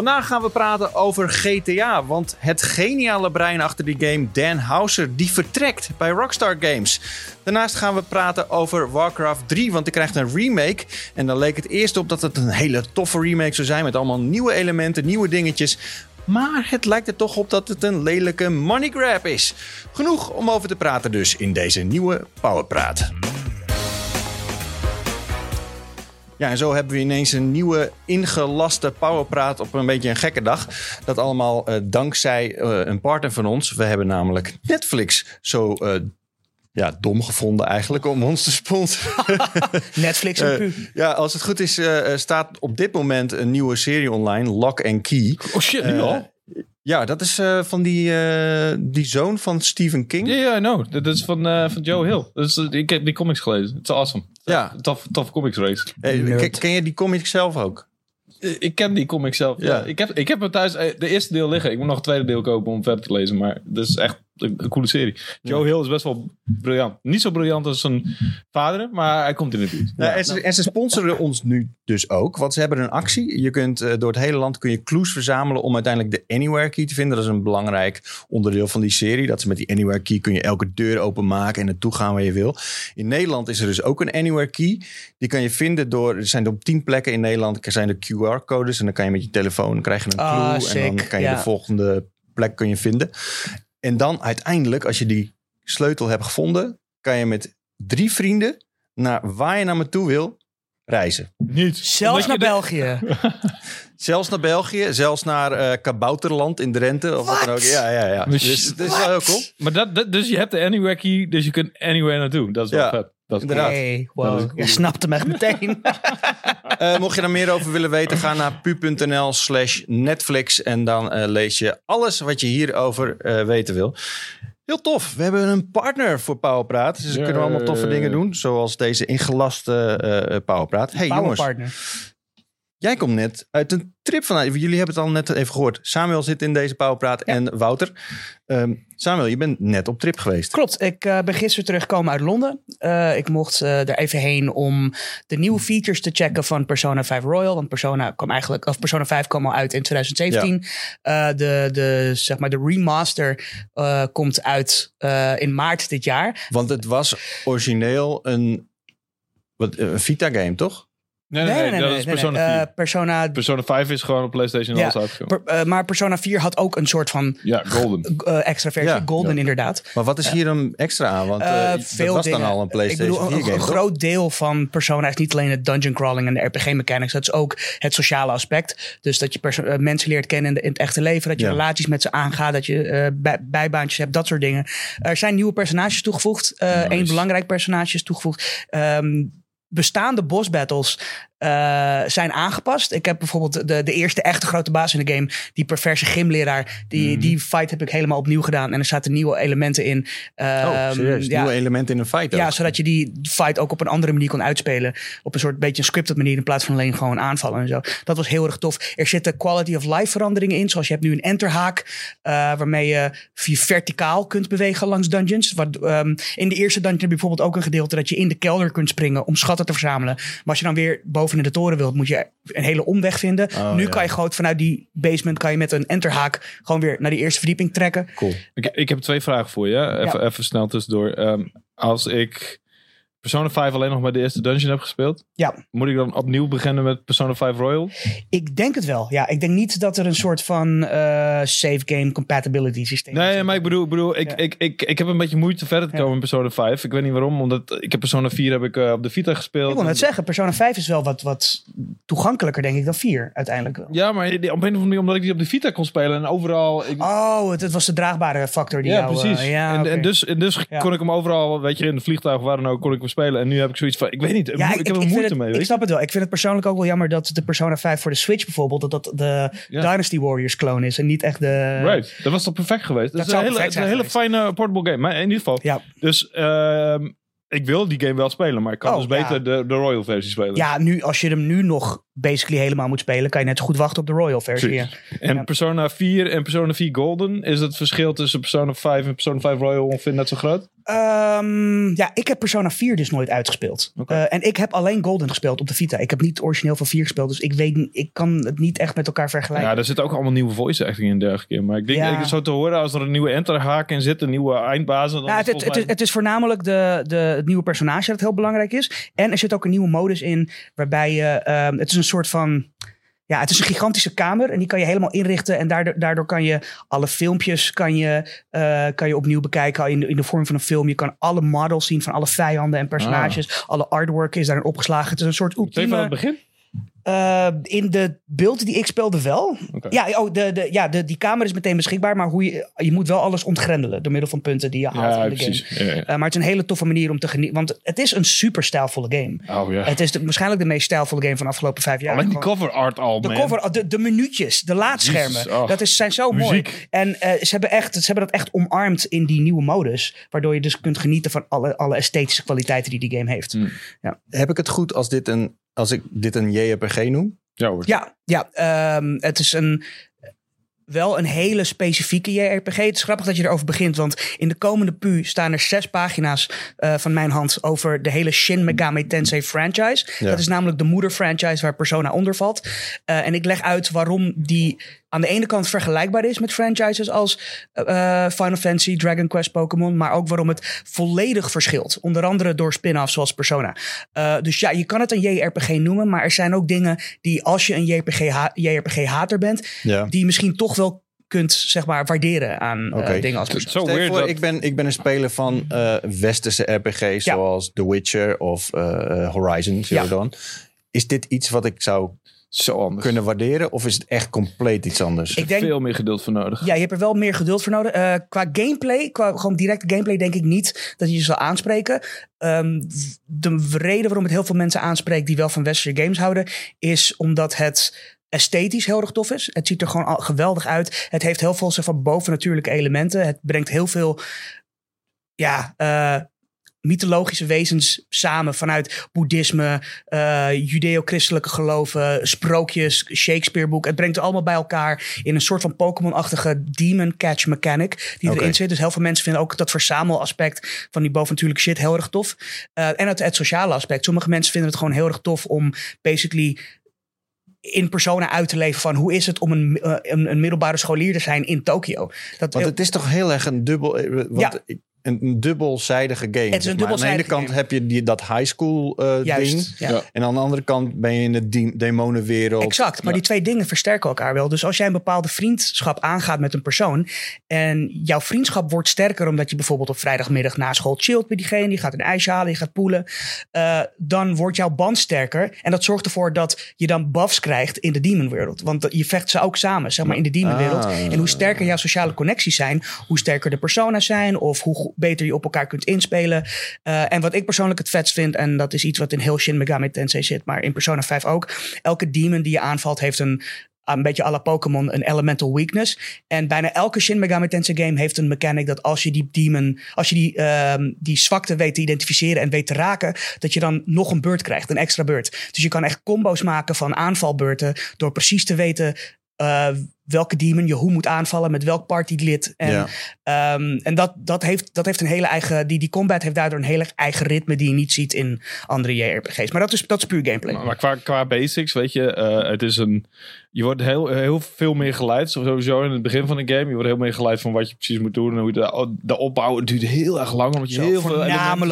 Vandaag gaan we praten over GTA, want het geniale brein achter die game, Dan Houser, die vertrekt bij Rockstar Games. Daarnaast gaan we praten over Warcraft 3, want die krijgt een remake. En dan leek het eerst op dat het een hele toffe remake zou zijn met allemaal nieuwe elementen, nieuwe dingetjes. Maar het lijkt er toch op dat het een lelijke money grab is. Genoeg om over te praten dus in deze nieuwe Powerpraat. Ja, en zo hebben we ineens een nieuwe ingelaste Powerpraat op een beetje een gekke dag. Dat allemaal eh, dankzij eh, een partner van ons. We hebben namelijk Netflix zo eh, ja, dom gevonden eigenlijk om ons te sponsoren. Netflix en pu. ja, als het goed is, staat op dit moment een nieuwe serie online, Lock and Key. Oh shit, nu al? Ja, dat is van die, die zoon van Stephen King. Ja, ja, I know. Dat is van, van Joe Hill. Dat is, ik heb die comics gelezen. Het is awesome. Ja. Tof, tof comics race. Nerd. ken, je die comic zelf ook? Eh, Ik ken die comics zelf. Ja. Ja. Ik, heb, ik heb hem thuis eh, de eerste deel liggen. Ik moet nog het tweede deel kopen om verder te lezen. Maar dat is echt een, coole serie. Joe Hill is best wel briljant. Niet zo briljant als zijn vader, maar hij komt in de buurt. Nou, en, ze, en ze sponsoren ons nu dus ook, want ze hebben een actie. Je kunt eh, door het hele land kun je clues verzamelen om uiteindelijk de Anywhere Key te vinden. Dat is een belangrijk onderdeel van die serie. Dat ze met die Anywhere Key kun je elke deur openmaken en naartoe gaan waar je wil. In Nederland is er dus ook een Anywhere Key. Die kan je vinden door, er zijn op tien plekken in Nederland zijn er QR-codes en dan kan je met je telefoon dan krijg je een clue Ah, en dan kan je ja. de volgende plek kun je vinden. En dan uiteindelijk, als je die sleutel hebt gevonden, kan je met drie vrienden naar waar je naar me toe wil reizen. Niet. Zelfs naar België. Zelfs naar België, zelfs naar eh Kabouterland in Drenthe of wat dan ook. Ja, ja, ja. Dus dat is wel heel cool. Maar dat, dat, dus je hebt de Anywhere Key, dus je kunt anywhere naartoe. Dat is wel Ja, vet. Dat is inderdaad. Hey, Dat is wow. cool. Je snapt hem echt meteen. Eh, mocht je daar meer over willen weten, ga naar pu.nl slash Netflix. En dan eh, lees je alles wat je hierover eh weten wil. Heel tof. We hebben een partner voor Powerpraat. Dus we kunnen allemaal toffe dingen doen. Zoals deze ingelaste eh Powerpraat. Hey jongens, Powerpartner. Jij komt net uit een trip vanuit. Jullie hebben het al net even gehoord. Samuel zit in deze Powerpraat en Wouter. Ehm, Samuel, je bent net op trip geweest. Klopt, ik eh, ben gisteren teruggekomen uit Londen. Eh, ik mocht eh, er even heen om de nieuwe features te checken van Persona 5 Royal. Want Persona kwam eigenlijk, of Persona 5 kwam al uit in 2017. Eh, de, de, zeg maar, de remaster komt uit in maart dit jaar. Want het was origineel een, wat, een Vita-game, toch? Nee, nee, nee, dat is Persona nee. 4. Eh, Persona, Persona 5 is gewoon op PlayStation Ja. alles uitgekomen. per- eh, maar Persona 4 had ook een soort van Ja, Golden. eh, extra versie, Ja. Golden Ja. inderdaad. Maar wat is hier een extra aan? Want dat veel was dingen. dan al een PlayStation ik bedoel, 4 een, groot deel van Persona is niet alleen het dungeon crawling en de RPG mechanics. Dat is ook het sociale aspect. Dus dat je mensen leert kennen in, de- in het echte leven. Dat je Ja. relaties met ze aangaat. Dat je bij, bijbaantjes hebt. Dat soort dingen. Er zijn nieuwe personages toegevoegd. Eh Nice. Eén belangrijk personage is toegevoegd. Bestaande boss battles eh, zijn aangepast. Ik heb bijvoorbeeld de, de eerste echte grote baas in de game. Die perverse gymleraar. Die, Mhm. die fight heb ik helemaal opnieuw gedaan. En er zaten nieuwe elementen in. Oh, Ehm, serieus? ja, Nieuwe elementen in een fight ja, zodat je die fight ook op een andere manier kon uitspelen. Op een soort beetje een scripted manier in plaats van alleen gewoon aanvallen en zo. Dat was heel erg tof. Er zitten quality of life veranderingen in. Zoals je hebt nu een enterhaak. eh, waarmee je via verticaal kunt bewegen langs dungeons. Wat, ehm, in de eerste dungeon heb je bijvoorbeeld ook een gedeelte dat je in de kelder kunt springen om schatten te verzamelen. Maar als je dan weer boven in de toren wilt, moet je een hele omweg vinden. Oh, nu ja. kan je gewoon vanuit die basement kan je met een enterhaak gewoon weer naar die eerste verdieping trekken. Cool. Ik, ik heb twee vragen voor je. Even, even snel tussendoor. Ehm, als ik Persona 5 alleen nog bij de eerste dungeon heb gespeeld, Ja. moet ik dan opnieuw beginnen met Persona 5 Royal? Ik denk het wel. Ja, ik denk niet dat er een soort van eh, save game compatibility systeem is. Nee, maar ik bedoel, ik, bedoel ik, Ja. ik, ik, ik heb een beetje moeite verder te Ja. komen in Persona 5. Ik weet niet waarom, omdat ik heb Persona 4 heb ik eh, op de Vita gespeeld. Ik wil net zeggen, Persona 5 is wel wat, wat toegankelijker, denk ik, dan 4 uiteindelijk wel. Ja, maar op een of andere manier, omdat ik die op de Vita kon spelen en overal... Ik, Oh, het, het was de draagbare factor die ja, jou... eh, precies. ja, en, oké. en dus, en dus kon ik hem overal, weet je, in de vliegtuig waar dan ook, kon ik hem spelen. En nu heb ik zoiets van, ik weet niet, Ja, ik, heb er moeite het- mee. Ik weet snap het wel. Ik vind het persoonlijk ook wel jammer dat de Persona 5 voor de Switch bijvoorbeeld, dat dat de Ja. Dynasty Warriors clone is en niet echt de... Right, dat was toch perfect geweest? Dat, is een hele, het is een hele zijn fijne portable game. Maar in ieder geval, Ja. dus ehm, ik wil die game wel spelen, maar ik kan Oh, dus beter de, de Royal versie spelen. Ja, nu, als je hem nu nog basically helemaal moet spelen, kan je net zo goed wachten op de Royal versie. Ja. En Ja. Persona 4 en Persona 4 Golden, is het verschil tussen Persona 5 en Persona 5 Royal ongeveer net zo groot? Ehm, ja, ik heb Persona 4 dus nooit uitgespeeld. Eh, en ik heb alleen Golden gespeeld op de Vita. Ik heb niet origineel van 4 gespeeld, dus ik weet, niet- ik kan het niet echt met elkaar vergelijken. Ja, er zitten ook allemaal nieuwe voice acting in dergelijke. Maar ik denk, Ja. ik zo te horen, als er een nieuwe enterhaak in zit, een nieuwe eindbazen. Dan Ja, is het, het, volgens het, is, mij- het is voornamelijk de, de, het nieuwe personage dat heel belangrijk is. En er zit ook een nieuwe modus in waarbij je... ehm, het is een soort van... Ja, het is een gigantische kamer en die kan je helemaal inrichten. En daardoor, daardoor kan je alle filmpjes kan je, eh, kan je opnieuw bekijken in de, in de vorm van een film. Je kan alle models zien van alle vijanden en personages. Alle artwork is daarin opgeslagen. Het is een soort Meteen van het ultieme... begin? Eh, in de beelden die ik speelde wel. Ja, oh, de, de, ja de, die kamer is meteen beschikbaar. Maar hoe je, je moet wel alles ontgrendelen door middel van punten die je haalt Ja, in de game. Ja, ja. Uh, maar het is een hele toffe manier om te genieten. Want het is een super stijlvolle game. Oh ja. Het is de- waarschijnlijk de meest stijlvolle game van de afgelopen vijf jaar. Alleen die Gewoon- cover art al, de man. cover, de, de minuutjes, de laadschermen. Jezus, oh. Dat is, zijn zo mooi. En eh, ze, hebben echt, ze hebben dat echt omarmd in die nieuwe modus. Waardoor je dus kunt genieten van alle, alle esthetische kwaliteiten die die game heeft. Hmm. Heb ik het goed als, dit een, als ik dit een JRPG noem? Ja hoor. Ja, ja ehm, het is een, wel een hele specifieke JRPG. Het is grappig dat je erover begint, want in de komende pu staan er zes pagina's eh, van mijn hand over de hele Shin Megami Tensei franchise. Ja. Dat is namelijk de moeder-franchise waar Persona onder valt. Eh, en ik leg uit waarom die aan de ene kant vergelijkbaar is met franchises als eh, Final Fantasy, Dragon Quest, Pokémon, maar ook waarom het volledig verschilt. Onder andere door spin-offs zoals Persona. Eh, dus ja, je kan het een JRPG noemen, maar er zijn ook dingen die als je een JRPG-hater JRPG bent, Ja. die misschien toch wel kunt zeg maar waarderen aan eh, dingen als weird voor, dat... ik, ben, ik ben een speler van eh, westerse RPG's Ja. zoals The Witcher of eh, Horizon Zero Ja. Dawn. Is dit iets wat ik zou Zo anders. kunnen waarderen of is het echt compleet iets anders? Ik denk, Veel meer geduld voor nodig. Ja, je hebt er wel meer geduld voor nodig. Eh, qua gameplay, qua gewoon directe gameplay, denk ik niet dat je je zal aanspreken. Ehm, de reden waarom het heel veel mensen aanspreekt die wel van westerse games houden, is omdat het esthetisch heel erg tof is. Het ziet er gewoon al geweldig uit. Het heeft heel veel zeg, van bovennatuurlijke elementen. Het brengt heel veel, ja, eh, mythologische wezens samen vanuit boeddhisme, eh judeo-christelijke geloven, sprookjes, Shakespeare-boek. Het brengt het allemaal bij elkaar in een soort van Pokémon-achtige demon catch mechanic die erin zit. Dus heel veel mensen vinden ook dat verzamelaspect van die bovennatuurlijke shit heel erg tof. Eh, en het, het sociale aspect. Sommige mensen vinden het gewoon heel erg tof om basically in persona uit te leven van hoe is het om een, eh, een, een middelbare scholier te zijn in Tokio. Dat, Want het is toch heel erg een dubbel. Want Ja. ik- een, een dubbelzijdige game. is een zeg maar. dubbelzijdige Aan de ene kant game. heb je die, dat high school eh, ding. Ja. Ja. En aan de andere kant ben je in de de demonenwereld. Exact, maar die twee dingen versterken elkaar wel. Dus als jij een bepaalde vriendschap aangaat met een persoon en jouw vriendschap wordt sterker omdat je bijvoorbeeld op vrijdagmiddag na school chillt met diegene, je gaat een ijsje halen, je gaat poelen, eh, dan wordt jouw band sterker en dat zorgt ervoor dat je dan buffs krijgt in de demonwereld. Want je vecht ze ook samen, zeg maar, in de demonwereld. Ah. En hoe sterker jouw sociale connecties zijn, hoe sterker de persona's zijn of hoe beter je op elkaar kunt inspelen. Eh, en wat ik persoonlijk het vetst vind, en dat is iets wat in heel Shin Megami Tensei zit, maar in Persona 5 ook. Elke demon die je aanvalt heeft een, een beetje la Pokémon een elemental weakness. En bijna elke Shin Megami Tensei game heeft een mechanic dat als je die demon, als je die, ehm, die zwakte weet te identificeren en weet te raken, dat je dan nog een beurt krijgt, een extra beurt. Dus je kan echt combo's maken van aanvalbeurten door precies te weten eh, welke demon je hoe moet aanvallen, met welk partylid. En, Ja. ehm, en dat, dat, heeft, dat heeft een hele eigen. Die, die combat heeft daardoor een hele eigen ritme die je niet ziet in andere JRPG's. Maar dat is, dat is puur gameplay. Maar, maar qua, qua basics, weet je, eh, het is een. Je wordt heel, heel veel meer geleid, sowieso in het begin van de game. Je wordt heel meer geleid van wat je precies moet doen en hoe je de, de opbouw. Het duurt heel erg lang, omdat je Zo, heel veel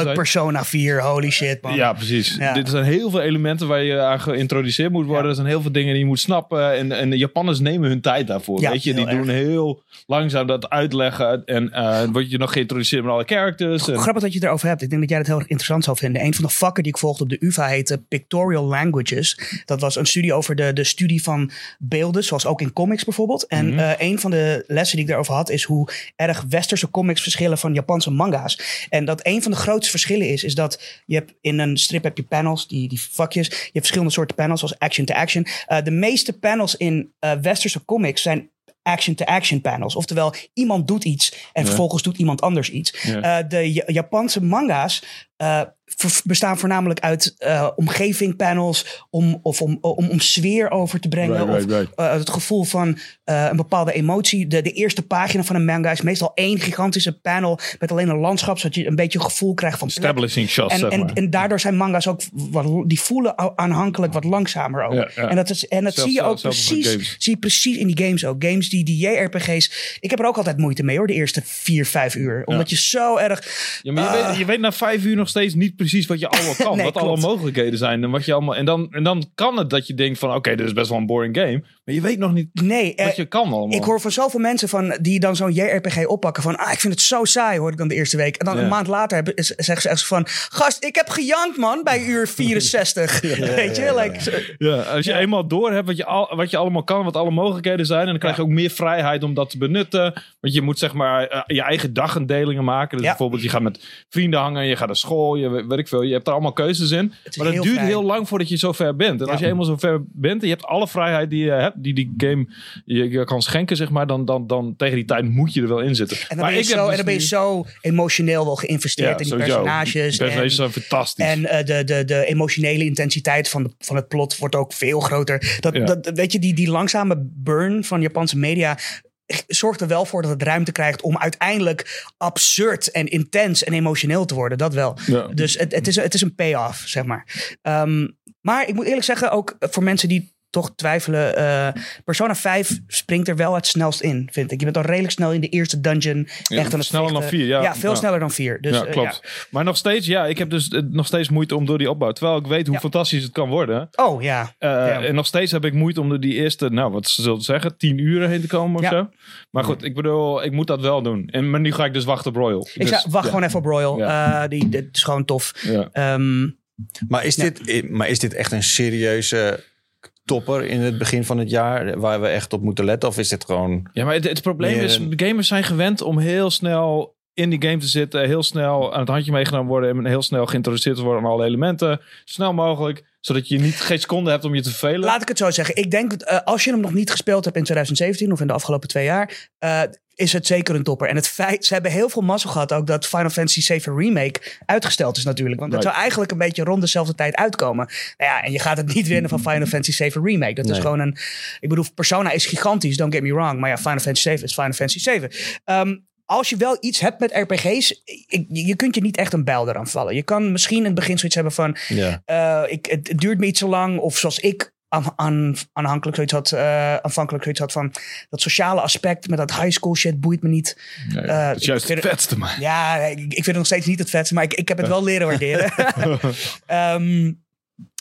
zijn. Persona 4, holy shit man. Ja, precies. Ja. Dit zijn heel veel elementen waar je aan geïntroduceerd moet worden. Ja. Er zijn heel veel dingen die je moet snappen. En, en de Japanners nemen hun tijd daarvoor. Ja, weet je, die doen heel langzaam dat uitleggen. En eh word je nog geïntroduceerd met alle characters. En, Grappig dat je het erover hebt. Ik denk dat jij het heel erg interessant zou vinden. Een van de vakken die ik volgde op de UvA heette Pictorial Languages. Dat was een studie over de, de studie van beelden, zoals ook in comics bijvoorbeeld. En Mhm. eh, een van de lessen die ik daarover had, is hoe erg westerse comics verschillen van Japanse manga's. En dat een van de grootste verschillen is, is dat je hebt in een strip heb je panels, die, die vakjes. Je hebt verschillende soorten panels, zoals action to action. Eh, de meeste panels in westerse comics zijn action-to-action panels. Oftewel, iemand doet iets en Ja. vervolgens doet iemand anders iets. Ja. Eh, de Ja- Japanse manga's eh, bestaan voornamelijk uit eh, omgevingpanels om, of om, om, om sfeer over te brengen. Right, of right, eh, het gevoel van eh, een bepaalde emotie. De, de eerste pagina van een manga is meestal één gigantische panel met alleen een landschap, zodat je een beetje een gevoel krijgt van. Establishing shots, En, zeg en, maar. en daardoor zijn manga's ook wat, die voelen aanhankelijk wat langzamer ook. Ja, ja. En dat, is, en dat zie je ook precies, zie je precies in die games ook. Games die, die JRPG's. Ik heb er ook altijd moeite mee hoor, de eerste vier, vijf uur. Omdat je zo erg. Ja, maar je, Ah. weet, je weet na vijf uur nog steeds niet precies wat je allemaal kan. Nee, wat alle mogelijkheden zijn. En, wat je allemaal, en, dan, en dan kan het dat je denkt van... Oké, dit is best wel een boring game. Maar je weet nog niet Nee, eh, wat je kan allemaal. ik hoor van zoveel mensen van, die dan zo'n JRPG oppakken van, ah, ik vind het zo saai, hoor ik dan de eerste week. En dan Ja. een maand later zeggen ze echt zo van, gast, ik heb gejankt, man, bij uur 64. Weet je, like, Ja, als je eenmaal door hebt wat je, al, wat je allemaal kan, wat alle mogelijkheden zijn, en dan krijg je ook meer vrijheid om dat te benutten. Want je moet zeg maar eh, je eigen dagindelingen maken. Dus Ja. bijvoorbeeld, je gaat met vrienden hangen, je gaat naar school, je we- weet ik veel. Je hebt er allemaal keuzes in. Maar dat heel duurt vrij. heel lang voordat je zo ver bent. En Ja. als je eenmaal zo ver bent en je hebt alle vrijheid die je hebt, die die game je, je kan schenken, zeg maar, dan, dan, dan tegen die tijd moet je er wel in zitten. En dan, maar ben je ik zo, dus en dan ben je zo emotioneel wel geïnvesteerd in die sowieso. personages. Die personages en, zijn fantastisch. en eh, de, de, de emotionele intensiteit van, de, van het plot wordt ook veel groter. Dat, Ja. dat, weet je, die, die langzame burn van Japanse media zorgt er wel voor dat het ruimte krijgt om uiteindelijk absurd en intens en emotioneel te worden. Dat wel. Ja. Dus het, het, is, het is een payoff, zeg maar. Ehm, maar ik moet eerlijk zeggen, ook voor mensen die toch twijfelen. eh, Persona 5 springt er wel het snelst in, vind ik. Je bent al redelijk snel in de eerste dungeon. Ja, echt aan het sneller dan vechten. vier, ja. Ja, veel Ja. sneller dan 4. Dus, ja, eh, klopt. Maar nog steeds, ja, ik heb dus eh, nog steeds moeite om door die opbouw. Terwijl ik weet hoe Ja. fantastisch het kan worden. Oh ja. Eh. En nog steeds heb ik moeite om door die eerste, nou wat ze zullen zeggen, tien uren heen te komen of Ja. zo. Maar goed, ik bedoel, ik moet dat wel doen. En maar nu ga ik dus wachten op Royal. Ik Dus, wacht ja. gewoon even op Royal. Ja. Eh, die, dit is gewoon tof. Ja. Ehm, Maar is, dit, maar is dit echt een serieuze topper in het begin van het jaar waar we echt op moeten letten? Of is dit gewoon... Ja, maar het, het probleem Meer is, gamers zijn gewend om heel snel in die game te zitten, heel snel aan het handje meegenomen worden en heel snel geïntroduceerd te worden aan alle elementen. Snel mogelijk, zodat je niet geen seconde hebt om je te vervelen. laat ik het zo zeggen. Ik denk, eh, als je hem nog niet gespeeld hebt in 2017 of in de afgelopen twee jaar, eh, is het zeker een topper. En het feit, ze hebben heel veel mazzel gehad ook dat Final Fantasy 7 Remake uitgesteld is natuurlijk. Want dat zou eigenlijk een beetje rond dezelfde tijd uitkomen. Nou ja, en je gaat het niet winnen van Final Fantasy 7 Remake. Dat is gewoon een... Ik bedoel, Persona is gigantisch, don't get me wrong. Maar ja, Final Fantasy 7 is Final Fantasy 7. Ehm, als je wel iets hebt met RPG's, je kunt je niet echt een bijl eraan vallen. Je kan misschien in het begin zoiets hebben van... Ja. Eh, ik, het, het duurt me iets te lang. Of zoals ik aan, aan, aanhankelijk zoiets had, eh, aanvankelijk zoiets had van dat sociale aspect met dat high school shit boeit me niet. Nee, eh, dat is ik juist vind het het- vetste, maar. Ja, ik, ik vind het nog steeds niet het vetste, maar ik, ik heb het wel leren waarderen. Ehm,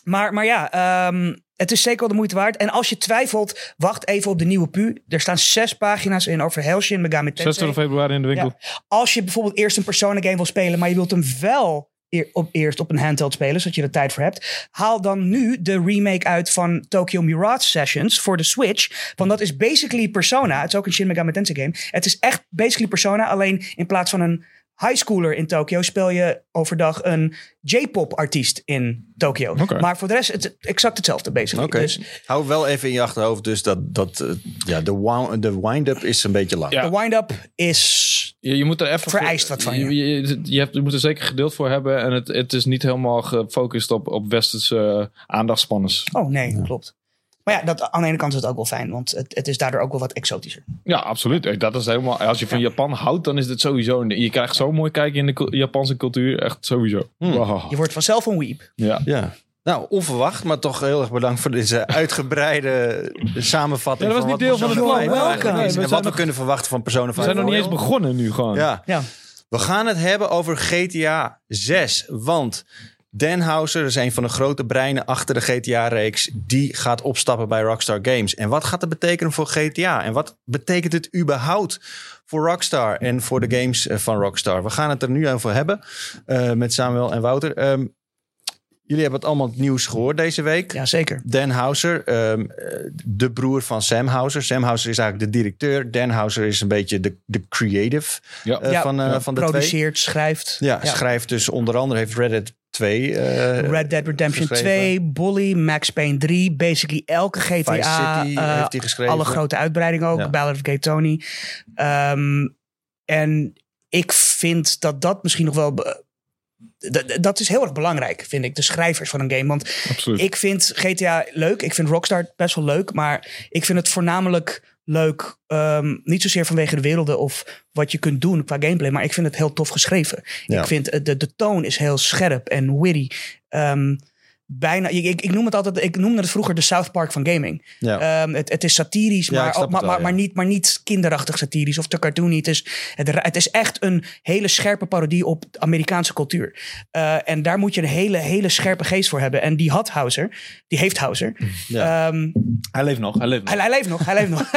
maar, maar ja, ehm, het is zeker wel de moeite waard. En als je twijfelt, wacht even op de nieuwe pu. Er staan zes pagina's in over Helshin Megami Tensei. 26 februari in de winkel. Als je bijvoorbeeld eerst een Persona game wil spelen, maar je wilt hem wel eer- op, eerst op een handheld spelen, zodat je er tijd voor hebt, haal dan nu de remake uit van Tokyo Mirage Sessions voor de Switch. Want dat is basically Persona. Het is ook een Shin Megami Tensei game. Het is echt basically Persona, alleen in plaats van een high schooler in Tokyo speel je overdag een J-pop artiest in Tokyo. Oké. Maar voor de rest het is exact hetzelfde basically. Oké. Dus Hou wel even in je achterhoofd dus dat, dat eh, ja, de, de wind-up is een beetje lang. Ja. de wind-up is Je, je moet er even Vereist voor- wat van je. Je, je, hebt, je moet er zeker geduld voor hebben. En het, het is niet helemaal gefocust op, op westerse uh, aandachtspanners. Oh nee, klopt. Maar ja, dat, aan de ene kant is het ook wel fijn, want het, het is daardoor ook wel wat exotischer. Ja, absoluut. Eh, Dat is helemaal, als je van Japan houdt, dan is dit sowieso. een- Je krijgt zo mooi kijken in de Japanse cultuur. Echt sowieso. Wow. Je wordt vanzelf een weep. Ja. Ja. Nou, onverwacht, maar toch heel erg bedankt voor deze uitgebreide samenvatting. Ja, dat was van niet deel van het plan. 5 Welkom. eigenlijk Nee, is we en wat we nog- kunnen verwachten van Persona 5. We zijn nog niet eens begonnen nu gewoon. Ja. Ja. We gaan het hebben over GTA 6. Want Dan Houser is een van de grote breinen achter de GTA-reeks. Die gaat opstappen bij Rockstar Games. En wat gaat dat betekenen voor GTA? En wat betekent het überhaupt voor Rockstar en voor de games eh, van Rockstar? We gaan het er nu over hebben eh, met Samuel en Wouter. Ehm, jullie hebben het allemaal het nieuws gehoord deze week. Ja, zeker. Dan Houser, ehm, eh, de broer van Sam Houser. Sam Houser is eigenlijk de directeur. Dan Houser is een beetje de, de creative Ja. Ja, van, eh, ja. van de twee. Produceert, schrijft. Ja, schrijft dus onder andere heeft Reddit 2. eh, Red Dead Redemption geschreven. 2, Bully, Max Payne 3, basically elke GTA. Vice City eh, heeft hij geschreven. alle grote uitbreidingen ook, Ja. Ballad of Gay Tony. Ehm, en ik vind dat dat misschien nog wel dat is heel erg belangrijk, vind ik, de schrijvers van een game. Want Absoluut. ik vind GTA leuk. Ik vind Rockstar best wel leuk. Maar ik vind het voornamelijk leuk. ehm, niet zozeer vanwege de werelden of wat je kunt doen qua gameplay. Maar ik vind het heel tof geschreven. Ja. Ik vind eh, de, de toon is heel scherp en witty. Ehm, bijna, ik, ik, ik noem het altijd, ik noemde het vroeger de South Park van gaming. Ja. Ehm, het, het is satirisch, Ja, maar, maar, wel, maar, ja. maar, niet, maar niet kinderachtig satirisch of te cartoony. Het is, het, het is echt een hele scherpe parodie op Amerikaanse cultuur. Eh, en daar moet je een hele, hele scherpe geest voor hebben. En die had Hauser, die heeft Hauser. Ja. Ehm, Hij leeft nog. Hij leeft nog. hij, hij leeft nog, hij leeft nog.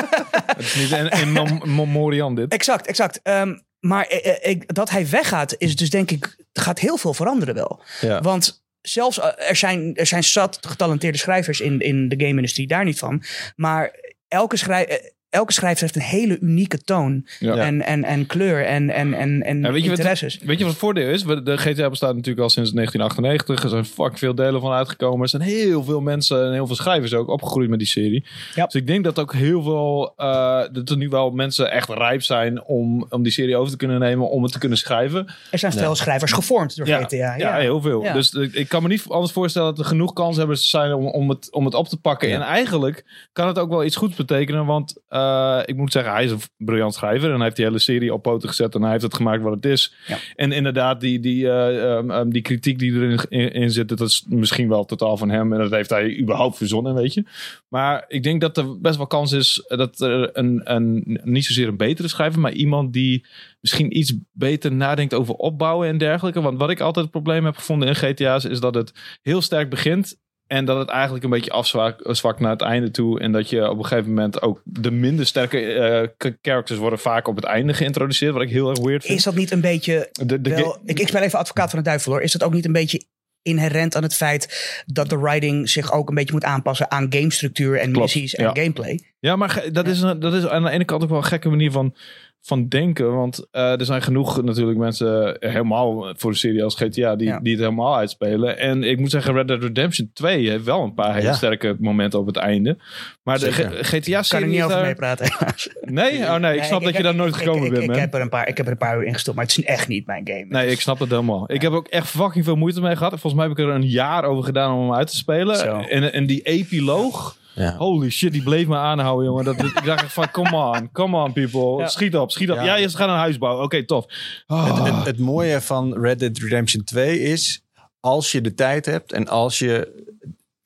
Het is niet in, in mem- memoriam dit. exact, exact. Ehm, maar eh, eh, ik, dat hij weggaat, is dus denk ik, gaat heel veel veranderen wel. Ja. Want zelfs eh, er zijn, er zijn zat getalenteerde schrijvers in, in de game-industrie, daar niet van. Maar elke, schrij, eh, elke schrijver heeft een hele unieke toon Ja. en, en, en kleur en, en, en, en Ja, weet, je wat, interesses. weet je wat het voordeel is? De GTA bestaat natuurlijk al sinds 1998. Er zijn fucking veel delen van uitgekomen. Er zijn heel veel mensen en heel veel schrijvers ook opgegroeid met die serie. Ja. Dus ik denk dat ook heel veel... eh, dat er nu wel mensen echt rijp zijn om, om die serie over te kunnen nemen. Om het te kunnen schrijven. Er zijn veel schrijvers gevormd door Ja, GTA. ja, Ja, heel veel. Ja. Dus ik, ik kan me niet anders voorstellen dat er genoeg kanshebbers zijn om, om, het, om het op te pakken. Ja. En eigenlijk kan het ook wel iets goeds betekenen. Want eh, ik moet zeggen, hij is een briljant schrijver. En hij heeft die hele serie op poten gezet. En hij heeft het gemaakt wat het is. Ja. En inderdaad, die, die, eh, ehm, ehm, die kritiek die erin in, in zit, dat is misschien wel totaal van hem. En dat heeft hij überhaupt verzonnen, weet je. Maar ik denk dat er best wel kans is dat er een, een niet zozeer een betere schrijver, maar iemand die misschien iets beter nadenkt over opbouwen en dergelijke. Want wat ik altijd het probleem heb gevonden in GTA's is dat het heel sterk begint. En dat het eigenlijk een beetje afzwakt naar het einde toe. En dat je op een gegeven moment ook de minder sterke eh, characters worden vaak op het einde geïntroduceerd. Wat ik heel erg weird vind. Is dat niet een beetje de, de, wel, ik, ik speel even advocaat van de duivel hoor. Is dat ook niet een beetje inherent aan het feit dat de writing zich ook een beetje moet aanpassen aan gamestructuur en Klopt, missies en ja. gameplay? Ja, maar dat, is een, dat is aan de ene kant ook wel een gekke manier van, van denken. Want eh, er zijn genoeg natuurlijk mensen helemaal voor de serie als GTA die, Ja. die het helemaal uitspelen. En ik moet zeggen, Red Dead Redemption 2 heeft wel een paar hele Ja. sterke momenten op het einde. Maar de Zeker. GTA-serie... Kan ik niet over daar- meepraten. helaas. Nee? Oh nee, ik snap dat je daar nooit gekomen ik, bent, ik, heb er een paar, ik heb er een paar uur in gestopt, maar het is echt niet mijn game. Nee, ik snap het helemaal. Ik heb ook echt fucking veel moeite mee gehad. Volgens mij heb ik er een jaar over gedaan om hem uit te spelen. Zo. En, en die epiloog... Ja. Holy shit, die bleef me aanhouden, jongen. Dat, ik dacht echt van, come on, come on, people. Ja. Schiet op, schiet op. Ja. Ja, je gaat een huis bouwen. Oké, tof. Ah. Het, het, het mooie van Red Dead Redemption 2 is, als je de tijd hebt en als je...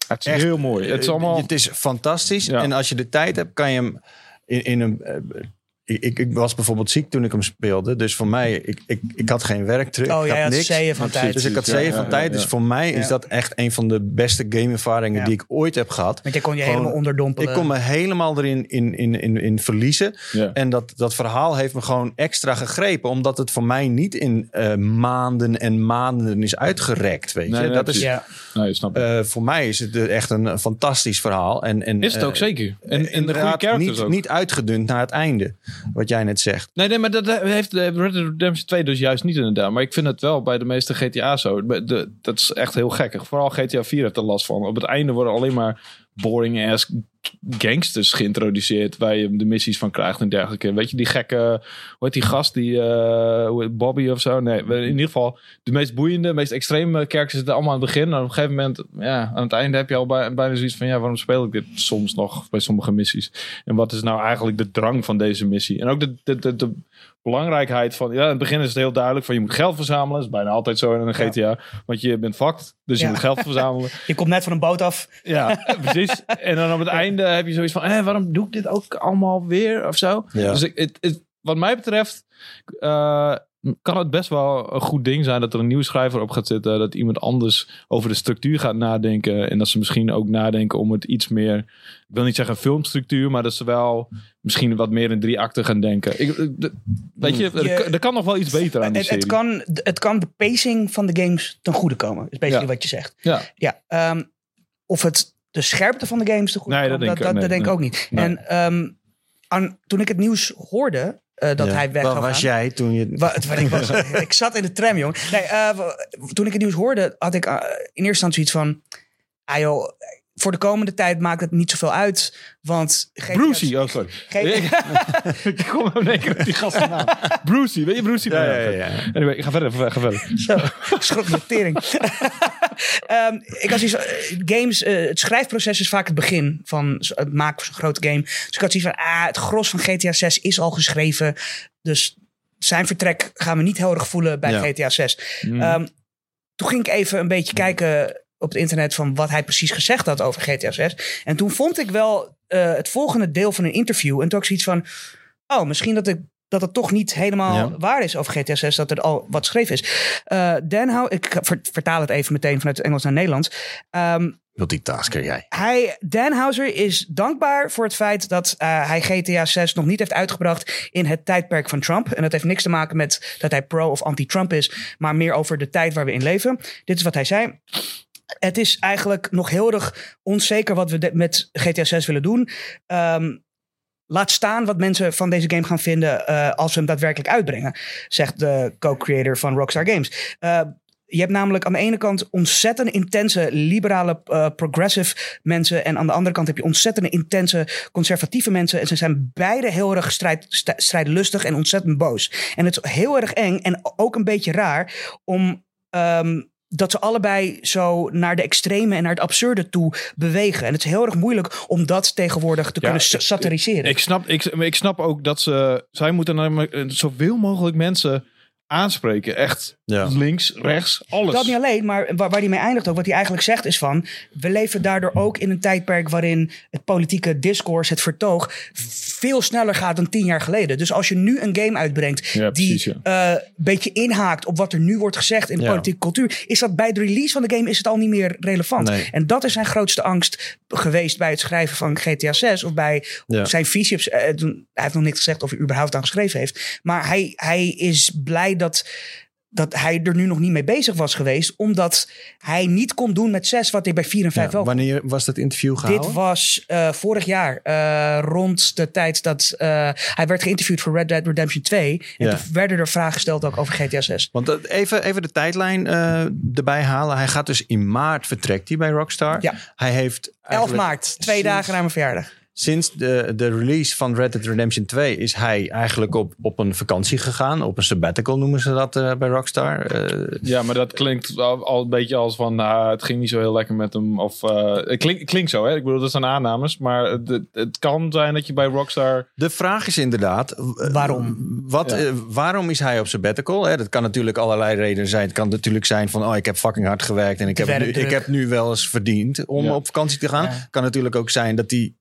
het is echt- heel mooi. Het is allemaal... Het is fantastisch. Ja. En als je de tijd hebt, kan je hem in, in een... ik, ik was bijvoorbeeld ziek toen ik hem speelde. Dus voor mij, ik, ik, ik had geen werkdruk. Oh, ik jij had had niks. zeeën van tijd. Dus ik had zeeën ja, van ja, tijd. ja. Dus voor mij is dat echt een van de beste gameervaringen Ja. die ik ooit heb gehad. Want jij kon je Gewoon- helemaal onderdompelen. Ik kon me helemaal erin in, in, in, in verliezen. Ja. En dat, dat verhaal heeft me gewoon extra gegrepen. Omdat het voor mij niet in eh, maanden en maanden is uitgerekt. Weet Nee, je? nee, dat is, ja. Nee, je het. eh, voor mij is het echt een, een fantastisch verhaal. En, en, is het ook eh, zeker. En, en de goede characters niet, ook. niet uitgedund naar het einde. Wat jij net zegt. Nee, nee, maar dat eh, heeft de Red Dead Redemption 2 dus juist niet inderdaad. Maar ik vind het wel bij de meeste GTA zo. Dat is echt heel gekkig. Vooral GTA 4 heeft er last van. Op het einde worden alleen maar boring ass gangsters geïntroduceerd waar je de missies van krijgt en dergelijke. Weet je, die gekke, hoe heet die gast, die eh, Bobby of zo? Nee, in ieder geval de meest boeiende, meest extreme characters zitten allemaal aan het begin. En op een gegeven moment, ja, aan het einde heb je al bij- bijna zoiets van, ja, waarom speel ik dit soms nog bij sommige missies? En wat is nou eigenlijk de drang van deze missie? En ook de, de, de, de belangrijkheid van, ja, in het begin is het heel duidelijk van, je moet geld verzamelen. Dat is bijna altijd zo in een Ja. GTA. Want je bent fucked, dus je Ja. moet geld verzamelen. Je komt net van een boot af. Ja, precies. En dan op het einde heb je zoiets van, eh, waarom doe ik dit ook allemaal weer of zo? Ja. Dus ik, het, het- wat mij betreft eh, kan het best wel een goed ding zijn dat er een nieuwe schrijver op gaat zitten. Dat iemand anders over de structuur gaat nadenken. En dat ze misschien ook nadenken om het iets meer, ik wil niet zeggen filmstructuur, maar dat ze wel misschien wat meer in drie akten gaan denken. Ik, de- weet je, er, er kan nog wel iets beter aan die Het, het, kan, het kan de pacing van de games ten goede komen. Is basically Ja. wat je zegt. Ja. Ja, ehm, of het de scherpte van de games te goed Nee, dat denk ik- dat, nee, dat denk ik ook niet. Nee. En ehm, aan, toen ik het nieuws hoorde eh, dat Ja. hij weg Waar zou was jij toen je... Wat, wat ik, was, ik zat in de tram, jongen. Nee, eh, toen ik het nieuws hoorde, had ik eh, in eerste instantie iets van... Ah joh, voor de komende tijd maakt het niet zoveel uit. Want Brucey, oh sorry. Ik kom keer op die gastennaam. Brucey, weet je Brucey? Ja, ja, ja, ja. Anyway, ga verder, ga verder. Zo, schrok de tering. Ehm, ik had zoiets eh, games, eh, het schrijfproces is vaak het begin van het maken van zo'n grote game. Dus ik had zoiets van, ah, het gros van GTA 6 is al geschreven. Dus zijn vertrek gaan we niet heel erg voelen bij Ja. GTA 6. Mm. Ehm, toen ging ik even een beetje kijken op het internet van wat hij precies gezegd had over GTA 6. En toen vond ik wel eh, het volgende deel van een interview. En toen ik zoiets van, oh, misschien dat ik dat het toch niet helemaal Ja. waar is over GTA 6, dat er al wat geschreven is. Eh Dan ik ver- vertaal het even meteen vanuit het Engels naar Nederlands. Ehm, Multitasker jij. hij, Dan Houser is dankbaar voor het feit dat eh, hij GTA 6 nog niet heeft uitgebracht in het tijdperk van Trump. En dat heeft niks te maken met dat hij pro of anti-Trump is, maar meer over de tijd waar we in leven. Dit is wat hij zei. Het is eigenlijk nog heel erg onzeker wat we met GTA 6 willen doen. Ehm, laat staan wat mensen van deze game gaan vinden eh, als we hem daadwerkelijk uitbrengen, zegt de co-creator van Rockstar Games. Eh, je hebt namelijk aan de ene kant ontzettend intense liberale, eh, progressive mensen. En aan de andere kant heb je ontzettend intense conservatieve mensen. En ze zijn beide heel erg strijd, st- strijdlustig en ontzettend boos. En het is heel erg eng en ook een beetje raar om. ehm, dat ze allebei zo naar de extreme en naar het absurde toe bewegen. En het is heel erg moeilijk om dat tegenwoordig te Ja, kunnen ik- satiriseren. Ik snap, ik, ik snap ook dat ze... Zij moeten namelijk zoveel mogelijk mensen aanspreken. Echt Ja. links, rechts, alles. Dat niet alleen, maar waar, waar hij mee eindigt ook. Wat hij eigenlijk zegt is van... we leven daardoor ook in een tijdperk waarin het politieke discours, het vertoog... veel sneller gaat dan tien jaar geleden. Dus als je nu een game uitbrengt Ja, precies, die eh, een beetje inhaakt op wat er nu wordt gezegd in de Ja. politieke cultuur... is dat bij de release van de game is het al niet meer relevant. Nee. En dat is zijn grootste angst geweest bij het schrijven van GTA 6... of bij Ja. zijn visie. eh, hij heeft nog niks gezegd of hij überhaupt aan geschreven heeft. Maar hij, hij is blij dat, dat hij er nu nog niet mee bezig was geweest. Omdat hij niet kon doen met 6 wat hij bij 4 en 5 Ja, wel wanneer was dat interview gehouden? Dit was eh, vorig jaar, eh, rond de tijd dat eh, hij werd geïnterviewd voor Red Dead Redemption 2. En Ja. toen werden er vragen gesteld ook over GTA 6. Want even, even de tijdlijn erbij halen. Hij gaat dus in maart vertrekt hij bij Rockstar. Ja. Hij heeft 11 eigenlijk maart, twee sinds- dagen na mijn verjaardag. Sinds de, de release van Red Dead Redemption 2 is hij eigenlijk op, op een vakantie gegaan. Op een sabbatical noemen ze dat eh, bij Rockstar. Eh, Ja, maar dat klinkt al, al een beetje als van... nou, het ging niet zo heel lekker met hem. Of, eh, het klink- klinkt zo, hè. Ik bedoel, dat zijn aannames. Maar het, het, kan zijn dat je bij Rockstar... de vraag is inderdaad... Waarom? Wat, Ja. waarom is hij op sabbatical? Hè, dat kan natuurlijk allerlei redenen zijn. Het kan natuurlijk zijn van... oh, ik heb fucking hard gewerkt... en ik, heb, nu, ik heb nu wel eens verdiend om Ja. op vakantie te gaan. Ja. kan natuurlijk ook zijn dat hij.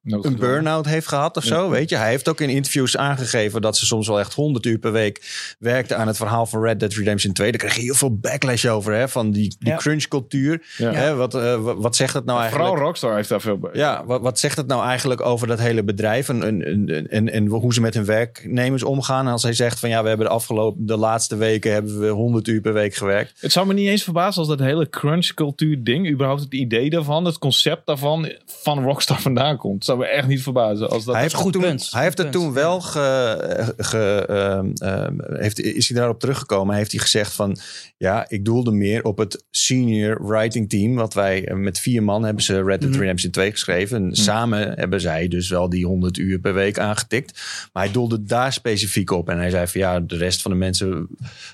Burn-out heeft gehad of zo. Weet je? Hij heeft ook in interviews aangegeven... dat ze soms wel echt 100 uur per week werkten aan het verhaal van Red Dead Redemption 2. Daar kreeg je heel veel backlash over, hè? Van die, die crunch-cultuur. Hè? Wat, eh, wat, zegt dat nou eigenlijk? Vooral Rockstar heeft daar veel bij. Ja, wat, wat zegt het nou eigenlijk over dat hele bedrijf en, en, en, en, en hoe ze met hun werknemers omgaan? Als hij zegt van ja, we hebben de afgelopen, de laatste weken hebben we 100 uur per week gewerkt. Het zou me niet eens verbazen als dat hele crunch-cultuur ding, überhaupt het idee daarvan, het concept daarvan, van Rockstar vandaan komt. Het zou me echt niet verbazen als dat... hij heeft, goed toen, punt. hij heeft Goed het toen wel ge, ge, ehm, ehm, heeft, is hij daarop teruggekomen. Heeft hij gezegd van ja, ik doelde meer op het senior writing team. Wat wij eh, met vier man hebben ze Red Dead Mhm. Redemption 2 geschreven. En samen hebben zij dus wel die 100 uur per week aangetikt. Maar hij doelde daar specifiek op. En hij zei van ja, de rest van de mensen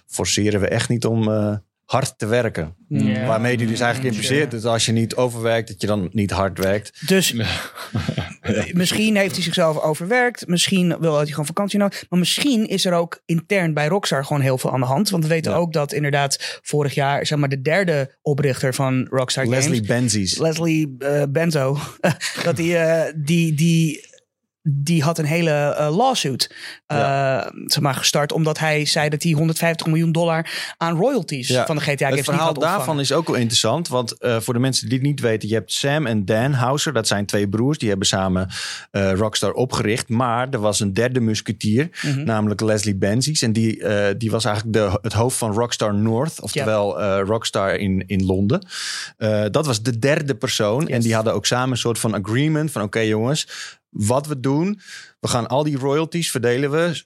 forceren we echt niet om eh, hard te werken. Ja. Waarmee hij dus eigenlijk impliceert dat als je niet overwerkt, dat je dan niet hard werkt. Dus misschien heeft hij zichzelf overwerkt. Misschien wil hij gewoon vakantie nodig. Maar misschien is er ook intern bij Rockstar gewoon heel veel aan de hand. Want we weten Ja. ook dat inderdaad vorig jaar zeg maar, de derde oprichter van Rockstar Leslie Games... Benzies. Leslie eh, Benzo. dat die, eh, die, die, die had een hele eh, lawsuit eh, zeg maar, gestart. Omdat hij zei dat hij 150 miljoen dollar aan royalties Ja. van de GTA games Het verhaal daarvan is ook wel interessant. Want eh, voor de mensen die het niet weten, je hebt Sam en Dan Houser. Dat zijn twee broers. Die hebben samen Rockstar opgericht. Maar er was een derde musketier, Mhm. namelijk Leslie Benzies. En die, die was eigenlijk de, het hoofd van Rockstar North. Oftewel eh, Rockstar in, in Londen. Dat was de derde persoon. En die hadden ook samen een soort van agreement. Van oké jongens, wat we doen. We gaan al die royalties verdelen we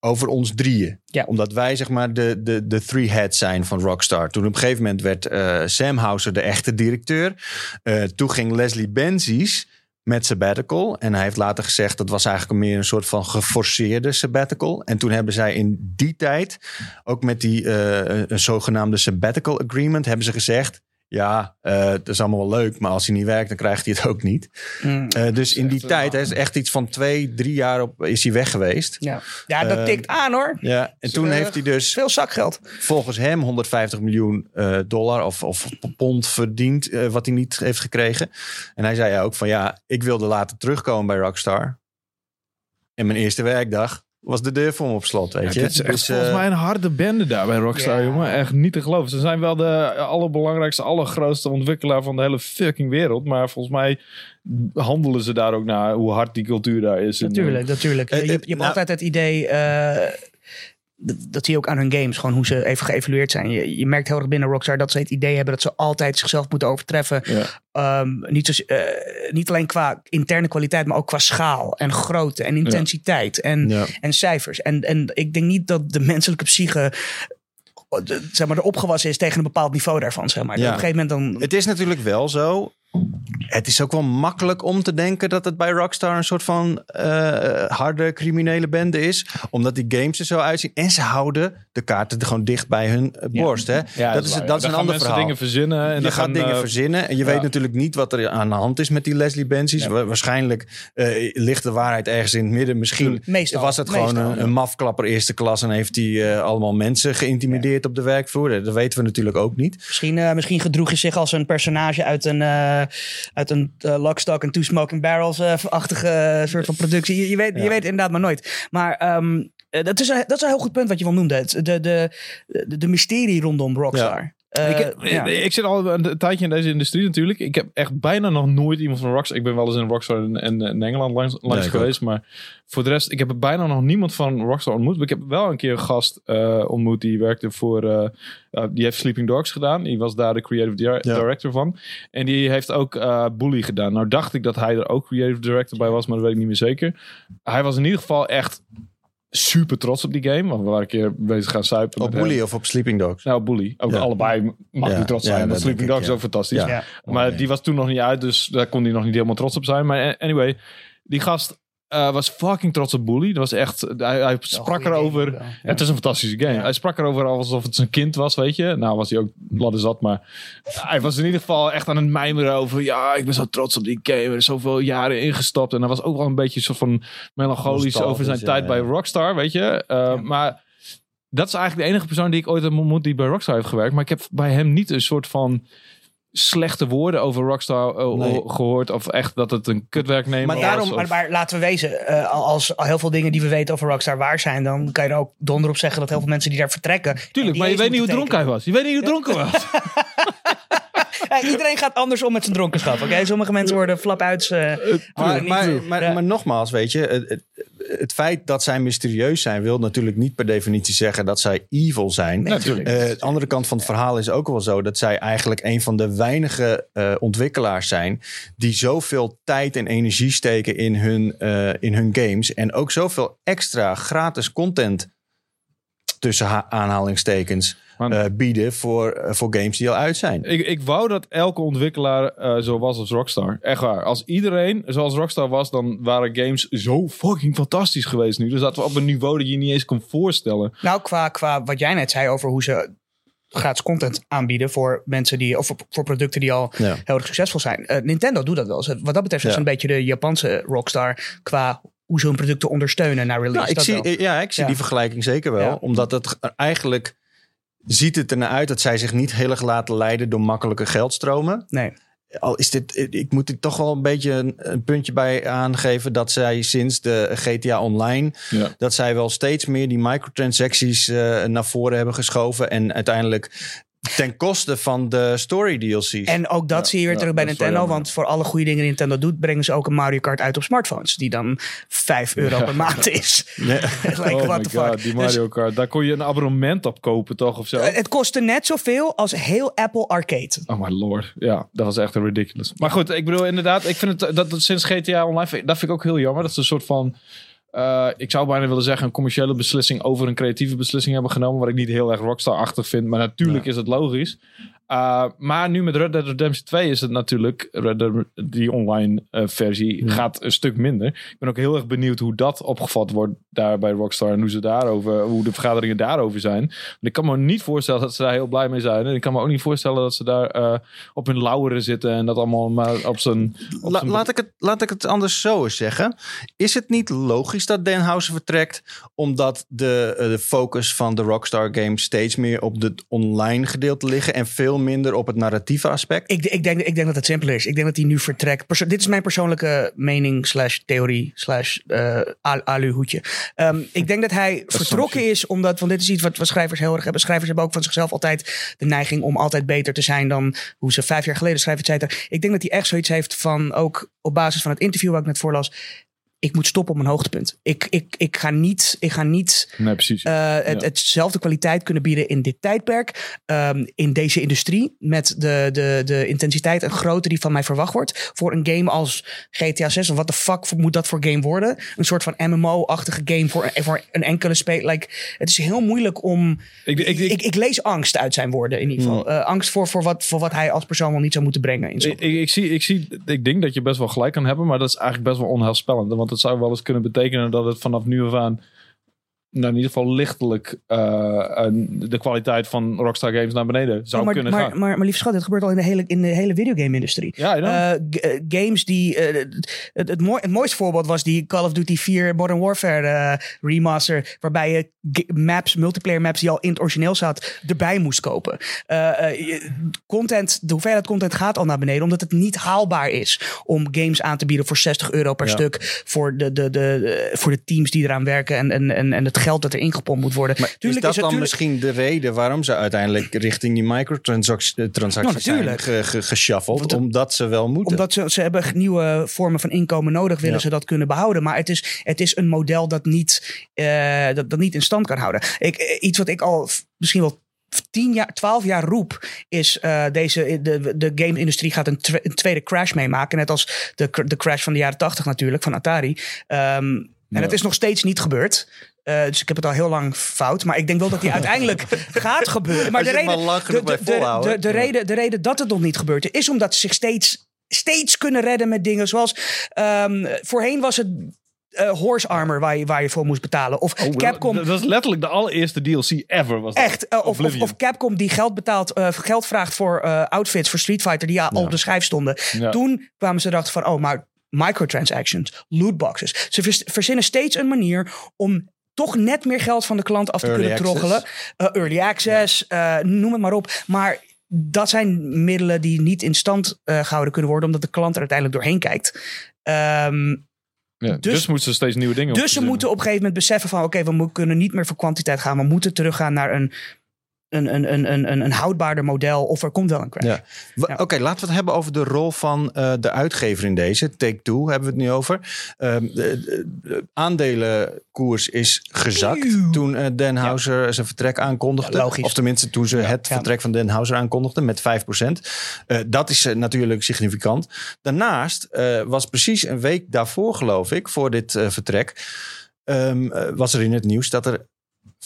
over ons drieën. Ja. Omdat wij zeg maar de, de, de three heads zijn van Rockstar. Toen op een gegeven moment werd eh, Sam Houser de echte directeur. Eh, toen ging Leslie Benzies met sabbatical. En hij heeft later gezegd dat was eigenlijk meer een soort van geforceerde sabbatical. En toen hebben zij in die tijd ook met die eh, een zogenaamde sabbatical agreement hebben ze gezegd. Ja, eh, het is allemaal wel leuk, maar als hij niet werkt, dan krijgt hij het ook niet. Mm, Eh, dus in die tijd, eh, hij is echt iets van twee, drie jaar op, is hij weg geweest. ja. ja, dat Ehm, tikt aan hoor. Ja, en toen eh, heeft hij dus Veel zakgeld. volgens hem 150 miljoen eh, dollar of, of pond verdiend, eh, wat hij niet heeft gekregen. En hij zei ook van ja, ik wilde later terugkomen bij Rockstar. En mijn eerste werkdag was de deur voor me op slot, weet je. Het is echt Dus, volgens eh, mij een harde bende daar bij Rockstar, Ja. jongen. Echt niet te geloven. Ze zijn wel de allerbelangrijkste, allergrootste ontwikkelaar van de hele fucking wereld. Maar volgens mij handelen ze daar ook naar hoe hard die cultuur daar is. En, Natuurlijk, natuurlijk. eh, je, je hebt nou- altijd het idee... eh, dat, dat zie je ook aan hun games. Gewoon hoe ze even geëvalueerd zijn. Je, je merkt heel erg binnen Rockstar dat ze het idee hebben... dat ze altijd zichzelf moeten overtreffen. Ja. Ehm, niet, eh, niet alleen qua interne kwaliteit... maar ook qua schaal en grootte en intensiteit en, ja. en cijfers. En, en ik denk niet dat de menselijke psyche... eh, zeg maar, er opgewassen is tegen een bepaald niveau daarvan. Zeg maar. Ja. Op een gegeven moment dan... Het is natuurlijk wel zo. Het is ook wel makkelijk om te denken dat het bij Rockstar een soort van eh, harde criminele bende is. Omdat die games er zo uitzien. En ze houden de kaarten gewoon dicht bij hun eh, borst. Hè? Ja, dat is, dat is een ander verhaal. dingen verzinnen. En je gaat gaan, dingen eh, verzinnen en je ja. weet natuurlijk niet wat er aan de hand is met die Leslie Benzies. Waarschijnlijk eh, ligt de waarheid ergens in het midden. Misschien Meestal, was het gewoon een, een mafklapper eerste klas en heeft hij eh, allemaal mensen geïntimideerd op de werkvloer. Dat weten we natuurlijk ook niet. Misschien, eh, misschien gedroeg je zich als een personage uit een, eh uit een eh, Lock, Stock and Two Smoking Barrels-achtige eh, soort van productie. Je, je, weet, je weet inderdaad maar nooit. Maar ehm, eh, dat, is een, dat is een heel goed punt wat je wel noemde. De, de, de, de mysterie rondom Rockstar. Eh, ik, heb- ja. ik zit al een tijdje in deze industrie natuurlijk. Ik heb echt bijna nog nooit iemand van Rockstar... Ik ben wel eens in Rockstar in, in, in Engeland langs, langs geweest. Maar voor de rest, ik heb bijna nog niemand van Rockstar ontmoet. Maar ik heb wel een keer een gast eh, ontmoet die werkte voor... eh, die heeft Sleeping Dogs gedaan. Die was daar de creative di- Ja. director van. En die heeft ook eh Bully gedaan. Nou dacht ik dat hij er ook creative director bij was. Maar dat weet ik niet meer zeker. Hij was in ieder geval echt super trots op die game. Want we waren een keer bezig gaan suipen. Op hem. Bully of op Sleeping Dogs. Nou, Bully. Ook Ja. allebei mag Ja. hij trots Ja, zijn. want Sleeping Dogs is ja. ook fantastisch. Ja. Ja. Maar die was toen nog niet uit, dus daar kon hij nog niet helemaal trots op zijn. Maar anyway, die gast eh, was fucking trots op Bully. Dat was echt, hij, hij sprak erover. game ja. Het is een fantastische game. Ja. Hij sprak erover alsof het zijn kind was, weet je. Nou was hij ook ladder zat, maar hij was in ieder geval echt aan het mijmeren over. Ja, ik ben zo trots op die game. Er is zoveel jaren ingestapt. En hij was ook wel een beetje soort van melancholisch over zijn tijd ja. bij Rockstar, weet je. Uh, Maar dat is eigenlijk de enige persoon die ik ooit heb ontmoet die bij Rockstar heeft gewerkt. Maar ik heb bij hem niet een soort van slechte woorden over Rockstar uh, Nee. gehoord. Of echt dat het een kutwerknemer Maar was. daarom- of- Maar, maar laten we wezen, eh, als al heel veel dingen die we weten over Rockstar waar zijn, dan kan je er ook donder op zeggen dat heel veel mensen die daar vertrekken. en Tuurlijk, maar je weet niet hoe dronken hij was. Je weet niet hoe dronken hij was. Ja, iedereen gaat anders om met zijn dronkenschap. Oké, sommige mensen worden flap uit. eh, Maar, niet maar, maar, Ja. maar nogmaals, weet je, het, het, feit dat zij mysterieus zijn, wil natuurlijk niet per definitie zeggen dat zij evil zijn. Natuurlijk. Eh, de andere kant van het verhaal is ook wel zo dat zij eigenlijk een van de weinige eh, ontwikkelaars zijn die zoveel tijd en energie steken in hun, eh, in hun games en ook zoveel extra gratis content tussen ha- aanhalingstekens Want- eh, bieden voor, eh, voor games die al uit zijn. Ik, ik wou dat elke ontwikkelaar eh, zo was als Rockstar. Echt waar. Als iedereen zoals Rockstar was, dan waren games zo fucking fantastisch geweest nu. Dus dat we op een niveau dat je niet eens kon voorstellen. Nou, qua, qua wat jij net zei over hoe ze gratis content aanbieden voor mensen die, of voor, producten die al Ja. heel erg succesvol zijn. Eh, Nintendo doet dat wel. Wat dat betreft is Ja. het een beetje de Japanse Rockstar qua hoe ze hun producten ondersteunen naar release. Nou, ik Dat zie, wel. ja, ik zie Ja. die vergelijking zeker wel. Ja. Omdat het eigenlijk ziet het ernaar uit dat zij zich niet heel erg laten leiden door makkelijke geldstromen. Nee. Al is dit, ik moet er toch wel een beetje een, een puntje bij aangeven dat zij sinds de GTA Online, Ja. dat zij wel steeds meer die microtransacties eh, naar voren hebben geschoven en uiteindelijk ten koste van de story DLC's. En ook dat Ja, zie je weer ja, terug bij is Nintendo. Want voor alle goede dingen die Nintendo doet, brengen ze ook een Mario Kart uit op smartphones. Die dan 5 euro Ja. per maand is. Nee. like, oh what the fuck. god, die Dus, Mario Kart. Daar kon je een abonnement op kopen toch of zo? eh, het kostte net zoveel als heel Apple Arcade. Oh my lord. Ja, dat was echt een ridiculous. Maar goed, ik bedoel inderdaad, ik vind het dat, dat sinds GTA Online, vind- dat vind ik ook heel jammer. Dat ze een soort van eh, ik zou bijna willen zeggen, een commerciële beslissing over een creatieve beslissing hebben genomen. Wat ik niet heel erg Rockstar-achtig vind. Maar natuurlijk is het logisch. Uh, maar nu met Red Dead Redemption 2 is het natuurlijk, Red Dead, die online uh, versie Ja. gaat een stuk minder. Ik ben ook heel erg benieuwd hoe dat opgevat wordt daar bij Rockstar en hoe ze daarover, hoe de vergaderingen daarover zijn. Want ik kan me niet voorstellen dat ze daar heel blij mee zijn. En ik kan me ook niet voorstellen dat ze daar uh, op hun lauweren zitten en dat allemaal maar op zijn. op La- zijn- laat, ik het, laat ik het anders zo eens zeggen. Is het niet logisch dat Dan Houser vertrekt, omdat de, eh, de focus van de Rockstar Games steeds meer op het online gedeelte liggen en veel minder op het narratieve aspect? Ik, ik, denk, ik denk dat het simpeler is. Ik denk dat hij nu vertrekt. Perso- dit is mijn persoonlijke mening slash theorie slash al- aluhoedje. Ehm, ik denk dat hij vertrokken is omdat, want dit is iets wat, wat schrijvers heel erg hebben. Schrijvers hebben ook van zichzelf altijd de neiging om altijd beter te zijn dan hoe ze vijf jaar geleden schrijven. et cetera. Ik denk dat hij echt zoiets heeft van, ook op basis van het interview wat ik net voorlas. Ik moet stoppen op mijn hoogtepunt. Ik, ik, ik ga niet, ik ga niet Nee, precies. eh, het, Ja. hetzelfde kwaliteit kunnen bieden in dit tijdperk. ehm, in deze industrie. Met de, de, de intensiteit en grootte die van mij verwacht wordt. Voor een game als GTA 6. Of wat de fuck moet dat voor game worden? Een soort van MMO-achtige game voor, voor een enkele speler. Like, het is heel moeilijk om. ik, ik, Ik, lees angst uit zijn woorden in ieder geval. Eh, angst voor, voor, wat, voor wat hij als persoon wel niet zou moeten brengen. In ik, ik zie, ik, zie, ik denk dat je best wel gelijk kan hebben, maar dat is eigenlijk best wel onheilspellend. Want het zou wel eens kunnen betekenen dat het vanaf nu af aan, nou in ieder geval lichtelijk, eh, de kwaliteit van Rockstar Games naar beneden zou maar, kunnen maar, gaan. Maar, maar, lief schat, dit gebeurt al in de hele, in de hele videogame-industrie. ja. Eh, eh, games die. het, het, mooi, het mooiste voorbeeld was die Call of Duty 4 Modern Warfare remaster. Waarbij je maps, multiplayer maps die al in het origineel zat, erbij moest kopen. Content, de hoeveelheid content gaat al naar beneden. Omdat het niet haalbaar is om games aan te bieden voor 60 euro per Ja. stuk. Voor de, de, de, voor de teams die eraan werken en, en, en, en het geld dat er ingepompt moet worden. Maar is Tuurlijk dat het- dan tuurlijk- misschien de reden waarom ze uiteindelijk richting die microtransacties transacties zijn natuurlijk. ge? Want- omdat ze wel moeten. Omdat ze, ze hebben nieuwe vormen van inkomen nodig, willen Ja. ze dat kunnen behouden. Maar het is, het is een model dat niet, eh, dat, dat niet in stand kan houden. Ik, eh, iets wat ik al misschien wel 10 jaar, 12 jaar roep, is eh, deze, de, de game-industrie gaat een, een tweede crash meemaken. Net als de, de crash van de jaren 80 natuurlijk, van Atari. Ehm, en Ja. het is nog steeds niet gebeurd. Eh, dus ik heb het al heel lang fout. Maar ik denk wel dat die uiteindelijk gaat gebeuren. Maar de reden, maar de, de, bij volhouden. de, de, Ja. reden, de reden dat het nog niet gebeurt, is omdat ze zich steeds, steeds kunnen redden met dingen zoals. ehm, voorheen was het. eh, horse armor waar je, waar je voor moest betalen. Of Oh, Capcom. Dat, is letterlijk de allereerste DLC ever. Was dat. Echt, eh, of, of, Capcom die geld, betaalt, geld vraagt voor outfits voor Street Fighter die ja, al op de schijf stonden. Ja. Toen kwamen ze erachter van, oh, maar microtransactions, lootboxes. Ze verzinnen steeds een manier om toch net meer geld van de klant af te Early kunnen troggelen. Eh, early access, eh, noem het maar op. Maar dat zijn middelen die niet in stand eh, gehouden kunnen worden, omdat de klant er uiteindelijk doorheen kijkt. Ehm, Ja, dus, dus- moeten ze steeds nieuwe dingen dus ze moeten op een gegeven moment beseffen van... oké, we kunnen niet meer voor kwantiteit gaan. We moeten teruggaan naar een, een, een, een, een, een, houdbaarder model. Of er komt wel een crash. Ja. Wa- Ja. Oké, laten we het hebben over de rol van eh, de uitgever in deze. Take-Two hebben we het nu over. Ehm, de, de- de aandelenkoers is gezakt Eeuw. toen eh Den Houser zijn vertrek aankondigde. Of tenminste toen ze het vertrek van Den Houser aankondigden met 5%. Eh, dat is natuurlijk significant. Daarnaast was precies een week daarvoor geloof ik, voor dit vertrek... ehm, eh, was er in het nieuws dat er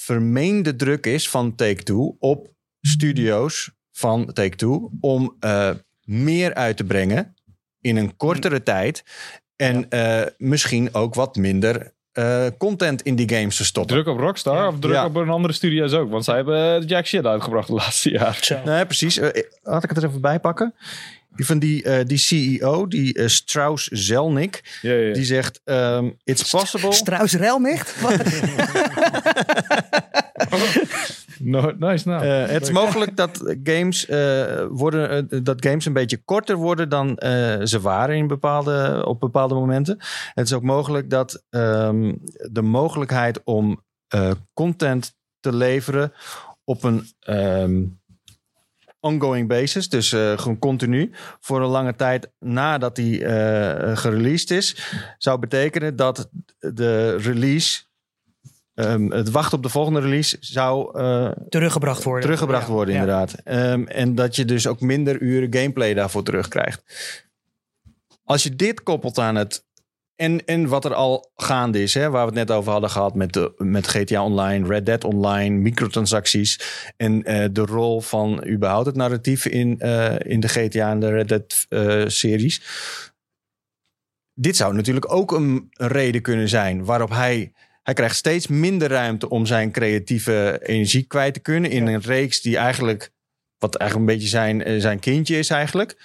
vermeende druk is van Take-Two op studio's van Take-Two om eh, meer uit te brengen in een kortere tijd en eh, misschien ook wat minder eh, content in die games te stoppen. Druk op Rockstar Ja. of druk Ja. op een andere studio's ook? Want zij hebben jack shit uitgebracht de laatste jaar. Nee, precies. Eh, had ik het er even bij pakken? Die van die, eh, die CEO, die eh, Strauss Zelnick, Ja, ja, ja. die zegt: ehm, It's possible. Strauss Relmicht? Wat? No, nice nou. Eh, het is mogelijk dat games, eh, worden, dat games een beetje korter worden dan eh, ze waren in bepaalde, op bepaalde momenten. Het is ook mogelijk dat ehm, de mogelijkheid om eh, content te leveren op een ehm, ongoing basis, dus eh, gewoon continu, voor een lange tijd nadat die eh gereleased is, zou betekenen dat de release, ehm, het wachten op de volgende release, zou eh, Teruggebracht worden. teruggebracht Ja, worden, ja. inderdaad. Ehm, en dat je dus ook minder uren gameplay daarvoor terugkrijgt. Als je dit koppelt aan het En, en wat er al gaande is, hè, waar we het net over hadden gehad met, de, met GTA Online, Red Dead Online, microtransacties. En eh, de rol van überhaupt het narratief in, eh, in de GTA en de Red Dead eh, series. Dit zou natuurlijk ook een, reden kunnen zijn waarop hij. Hij krijgt steeds minder ruimte om zijn creatieve energie kwijt te kunnen. In een reeks die eigenlijk. Wat eigenlijk een beetje zijn, zijn kindje is eigenlijk.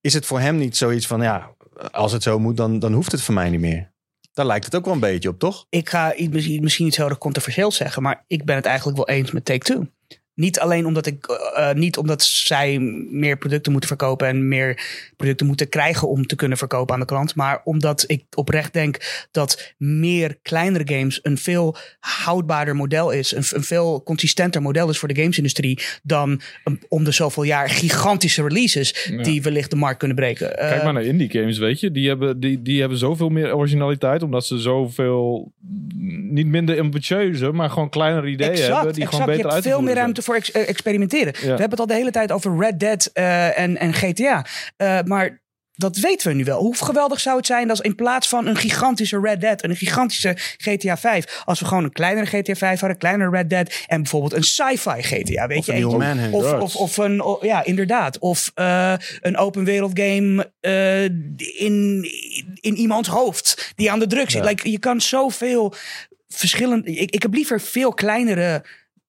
Is het voor hem niet zoiets van. Ja, als het zo moet, dan, dan hoeft het voor mij niet meer. Daar lijkt het ook wel een beetje op, toch? Ik ga misschien, iets heel erg controversieels zeggen, maar ik ben het eigenlijk wel eens met Take-Two. Niet alleen omdat ik eh, eh, niet omdat zij meer producten moeten verkopen en meer producten moeten krijgen om te kunnen verkopen aan de klant, maar omdat ik oprecht denk dat meer kleinere games een veel houdbaarder model is, een, een veel consistenter model is voor de gamesindustrie dan een- om de zoveel jaar gigantische releases Ja. die wellicht de markt kunnen breken. Kijk Eh, maar naar indie games, weet je. Die hebben, die, die hebben zoveel meer originaliteit. Omdat ze zoveel, niet minder ambitieuze, maar gewoon kleinere ideeën hebben. Die gewoon beter hebt uit te veel meer voeren ruimte voor ex- eh, experimenteren. We hebben het al de hele tijd over Red Dead eh, en, en GTA. Eh, maar dat weten we nu wel. Hoe geweldig zou het zijn als in plaats van een gigantische Red Dead en een gigantische GTA 5, als we gewoon een kleinere GTA 5 hadden, een kleinere Red Dead en bijvoorbeeld een sci-fi GTA, weet Of je? een. Of, of, of een, ja, inderdaad. Of een open wereld game in, in iemands hoofd die aan de drugs zit. Ja. Like, je kan zoveel verschillende. Ik, ik heb liever veel kleinere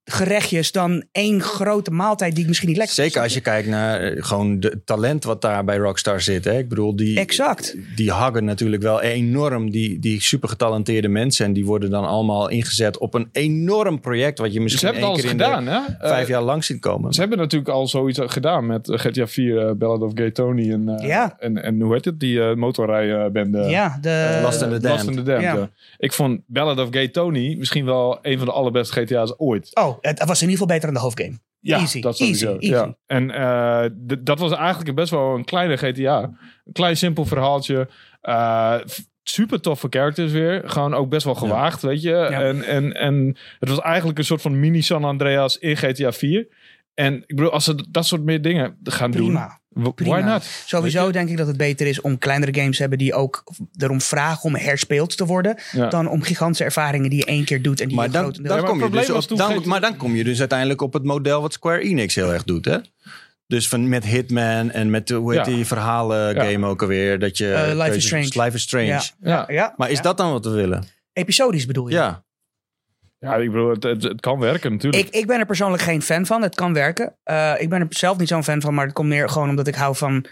gerechtjes dan één grote maaltijd die ik misschien niet lekker Zeker als je kijkt naar eh, gewoon de talent wat daar bij Rockstar zit. Hè? Ik bedoel, die, Exact. die haggen natuurlijk wel enorm die, die super getalenteerde mensen. En die worden dan allemaal ingezet op een enorm project. Wat je misschien één al keer eens in gedaan, de hè? vijf Eh, jaar lang ziet komen. Ze hebben natuurlijk al zoiets gedaan met GTA 4, eh, Ballad of Gay Tony en, eh, Ja. en, en hoe heet het, die motorrijbende. ja, de, Lost in the Damned. Lost in the Damned, ja. Ik vond Ballad of Gay Tony misschien wel een van de allerbeste GTA's ooit. Oh, het was in ieder geval beter dan de hoofdgame. Ja, Easy, dat sowieso. easy, easy. Ja. En eh, dat was eigenlijk best wel een kleine GTA. Een klein simpel verhaaltje. Eh, super toffe characters weer. Gewoon ook best wel gewaagd, weet je. En, en, en het was eigenlijk een soort van mini San Andreas in GTA 4. En ik bedoel, als ze dat soort meer dingen gaan Prima. doen. Prima. Why not? Sowieso denk ik dat het beter is om kleinere games te hebben die ook erom vragen om herspeeld te worden. Ja. Dan om gigantische ervaringen die je één keer doet en die Maar je dan, dan, maar kom je dus op, dan, maar dan kom je dus uiteindelijk op het model wat Square Enix heel erg doet, hè? Dus van met Hitman en met, de- hoe heet Ja. die verhalen Ja. game ook alweer? Dat je, Eh, Life is Strange. Life is Strange. Ja. Ja. Ja, Maar is ja. dat dan wat we willen? episodisch bedoel je? Ja. Ja, ik bedoel, het, het, het kan werken natuurlijk. Ik, ik ben er persoonlijk geen fan van. Het kan werken. Eh, ik ben er zelf niet zo'n fan van, maar het komt meer gewoon omdat ik hou van.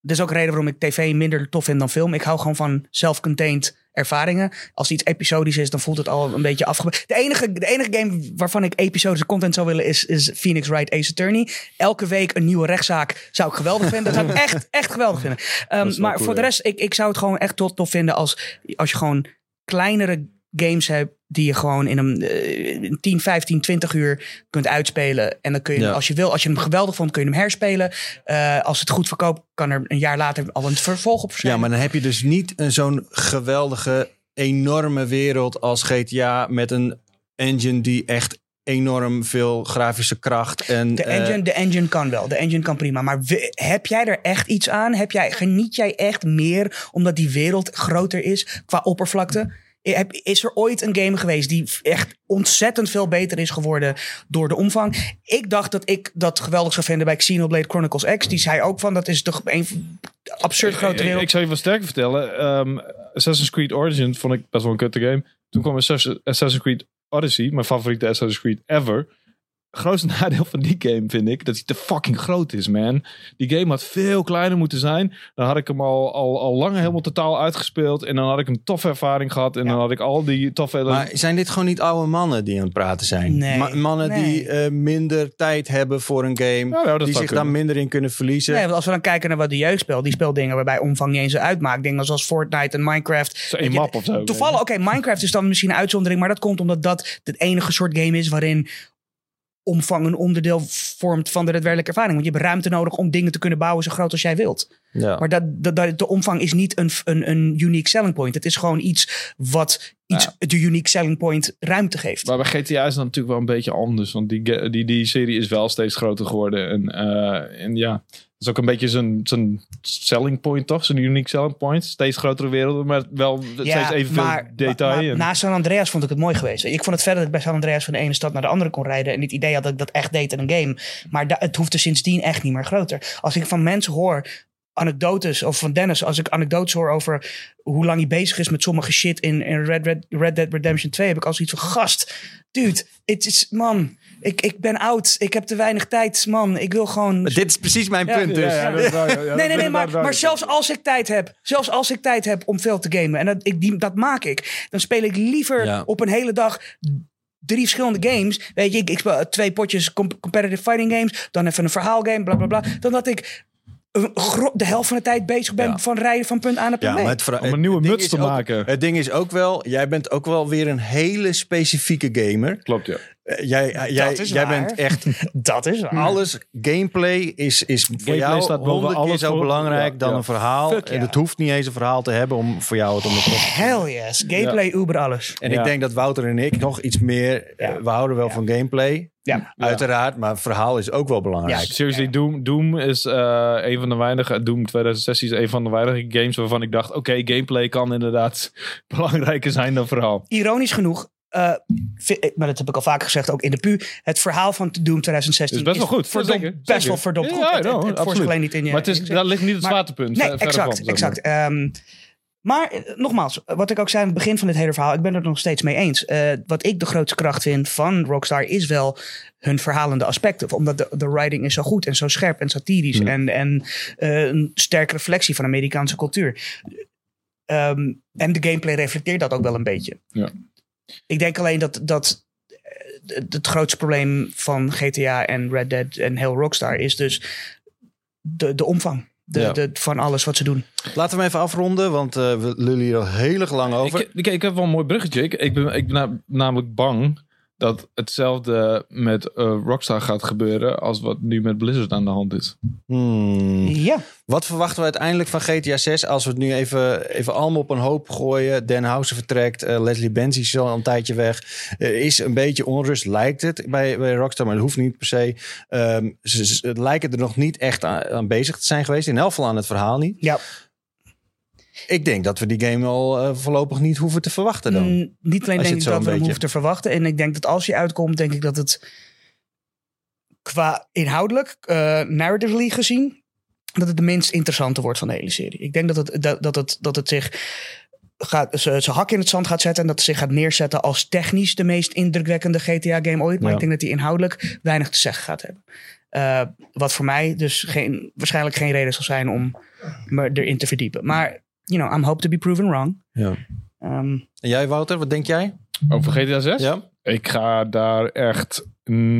Dat is ook een reden waarom ik tv minder tof vind dan film. Ik hou gewoon van self-contained ervaringen. Als iets episodisch is, dan voelt het al een beetje afgebouwd. De enige, de enige game waarvan ik episodische content zou willen is, is Phoenix Wright Ace Attorney. Elke week een nieuwe rechtszaak zou ik geweldig vinden. Dat zou ik echt, echt geweldig vinden. Ehm, maar cool, voor de rest, ik, ik zou het gewoon echt tof, tof vinden als, als je gewoon kleinere games hebt die je gewoon in een eh, in 10, 15, 20 uur kunt uitspelen. En dan kun je, Ja. als je wil, als je hem geweldig vond, kun je hem herspelen. Eh, als het goed verkoopt, kan er een jaar later al een vervolg op ja, verschijnen. maar dan heb je dus niet een zo'n geweldige, enorme wereld als GTA met een engine die echt enorm veel grafische kracht en de, eh, engine, de engine kan wel. De engine kan prima. Maar we- heb jij er echt iets aan? Heb jij, geniet jij echt meer omdat die wereld groter is qua oppervlakte? Heb- Is er ooit een game geweest die echt ontzettend veel beter is geworden door de omvang? Ik dacht dat ik dat geweldig zou vinden bij Xenoblade Chronicles X. Die zei ook van dat is toch een absurd grote Ik, wereld. ik zal je wat sterker vertellen. Ehm, Assassin's Creed Origins vond ik best wel een kutte game. Toen kwam Assassin- Assassin's Creed Odyssey, mijn favoriete Assassin's Creed ever. Grootste nadeel van die game vind ik dat hij te fucking groot is, man. Die game had veel kleiner moeten zijn. Dan had ik hem al, al, al lang helemaal totaal uitgespeeld. En dan had ik een toffe ervaring gehad. En Ja. dan had ik al die toffe... Maar zijn dit gewoon niet oude mannen die aan het praten zijn? Nee, Ma- mannen nee. die eh, minder tijd hebben voor een game. Ja, ja, dat die zich kunnen. dan minder in kunnen verliezen. Nee, want als we dan kijken naar wat de jeugd speelt, die speelt dingen waarbij omvang niet eens uitmaakt. Dingen zoals Fortnite en Minecraft. Zo map of zo. Toevallig, oké, Minecraft is dan misschien een uitzondering, maar dat komt omdat dat het enige soort game is waarin omvang een onderdeel vormt van de daadwerkelijke ervaring. Want je hebt ruimte nodig om dingen te kunnen bouwen zo groot als jij wilt. Ja. Maar dat, dat, dat- de omvang is niet een, een, een unique selling point. Het is gewoon iets wat iets, de unique selling point ruimte geeft. Maar bij GTA is het natuurlijk wel een beetje anders. Want die, die, die serie is wel steeds groter geworden. En, eh, en ja, dat is ook een beetje zijn, zijn selling point toch? Zijn unique selling point. Steeds grotere werelden, maar wel steeds evenveel maar, detail. maar en- na San Andreas vond ik het mooi geweest. Ik vond het verder dat ik bij San Andreas van de ene stad naar de andere kon rijden. En het idee had dat ik dat echt deed in een game. Maar da- het hoefde sindsdien echt niet meer groter. Als ik van mensen hoor, anekdotes, of van Dennis, als ik anekdotes hoor over hoe lang hij bezig is met sommige shit in, in Red, Red, Red Dead Redemption 2, heb ik als iets van gast. Dude, het is, man, ik, ik ben oud. Ik heb te weinig tijd, man. Ik wil gewoon Maar dit is precies mijn Ja, punt dus. Ja, ja, waar, nee, nee, nee, maar, maar zelfs als ik tijd heb, zelfs als ik tijd heb om veel te gamen, en dat, ik, die, dat maak ik, dan speel ik liever Ja. op een hele dag drie verschillende games. Weet je, ik, ik speel twee potjes com- competitive fighting games, dan even een verhaalgame, bla bla bla. Dan dat ik de helft van de tijd bezig ben Ja. van rijden van punt A naar punt Ja, het Om een nieuwe muts te ook- maken. Het ding is ook wel, jij bent ook wel weer een hele specifieke gamer. Klopt, ja. Eh, jij jij, is jij waar. bent echt dat is waar. alles. Gameplay is, is voor Gameplay jou staat boven honderd keer alles zo voor- belangrijk ja, dan ja. een verhaal. Fuck En ja. het hoeft niet eens een verhaal te hebben om voor jou het om de te Hell yes. Gameplay uber alles. En Ja. ik denk dat Wouter en ik nog iets meer... eh, we houden wel van gameplay, Ja. uiteraard. Maar verhaal is ook wel belangrijk. Ja. Seriously, Doom, Doom is eh, een van de weinige. Doom 2016 is een van de weinige games waarvan ik dacht: oké, gameplay kan inderdaad belangrijker zijn dan verhaal. Ironisch genoeg, eh, eh, maar dat heb ik al vaker gezegd, ook in de pu. Het verhaal van Doom 2016 Is best wel goed, verdomd- zeker, best zeker. wel verdomd Ja, goed. ja, Het- het- no, het alleen niet in je. maar het is, in- daar ligt niet het Maar- zwaartepunt. Nee, verre exact. van, exact. Ehm, maar eh, nogmaals, wat ik ook zei aan het begin van dit hele verhaal, ik ben het er nog steeds mee eens. Eh, wat ik de grootste kracht vind van Rockstar is wel hun verhalende aspecten. Omdat de, de writing is zo goed en zo scherp en satirisch. En, en eh, een sterke reflectie van Amerikaanse cultuur. Ehm, en de gameplay reflecteert dat ook wel een beetje. Ja. Ik denk alleen dat, dat eh, het het grootste probleem van GTA en Red Dead en heel Rockstar is dus de, de omvang. De, Ja. de, van alles wat ze doen. Laten we hem even afronden, want eh, we lullen hier al heel erg lang over. Ik, ik, ik heb wel een mooi bruggetje. Ik, ik ben, ik ben na- namelijk bang dat hetzelfde met eh, Rockstar gaat gebeuren als wat nu met Blizzard aan de hand is. Hmm. Ja. Wat verwachten we uiteindelijk van GTA 6 als we het nu even, even allemaal op een hoop gooien? Dan Houser vertrekt, eh, Leslie Benz is al een tijdje weg. Er is een beetje onrust, lijkt het, bij, bij Rockstar, maar dat hoeft niet per se. Ehm, ze, lijken er nog niet echt aan, aan bezig te zijn geweest. In elk geval aan het verhaal niet. Ja. Ik denk dat we die game al eh, voorlopig niet hoeven te verwachten dan. Mm, niet alleen denk ik dat we hem hoeven te verwachten. En ik denk dat als je uitkomt, denk ik dat het qua inhoudelijk, eh narratively gezien, dat het de minst interessante wordt van de hele serie. Ik denk dat het, dat, dat het, dat het zich gaat, zijn hak in het zand gaat zetten en dat het zich gaat neerzetten als technisch de meest indrukwekkende GTA-game ooit. Maar Ja. ik denk dat die inhoudelijk weinig te zeggen gaat hebben. Eh, wat voor mij dus geen, waarschijnlijk geen reden zal zijn om me erin te verdiepen. Maar, you know, I'm hope to be proven wrong. Ja. Ehm, En jij Wouter, wat denk jij? Over GTA 6? Ja? Ik ga daar echt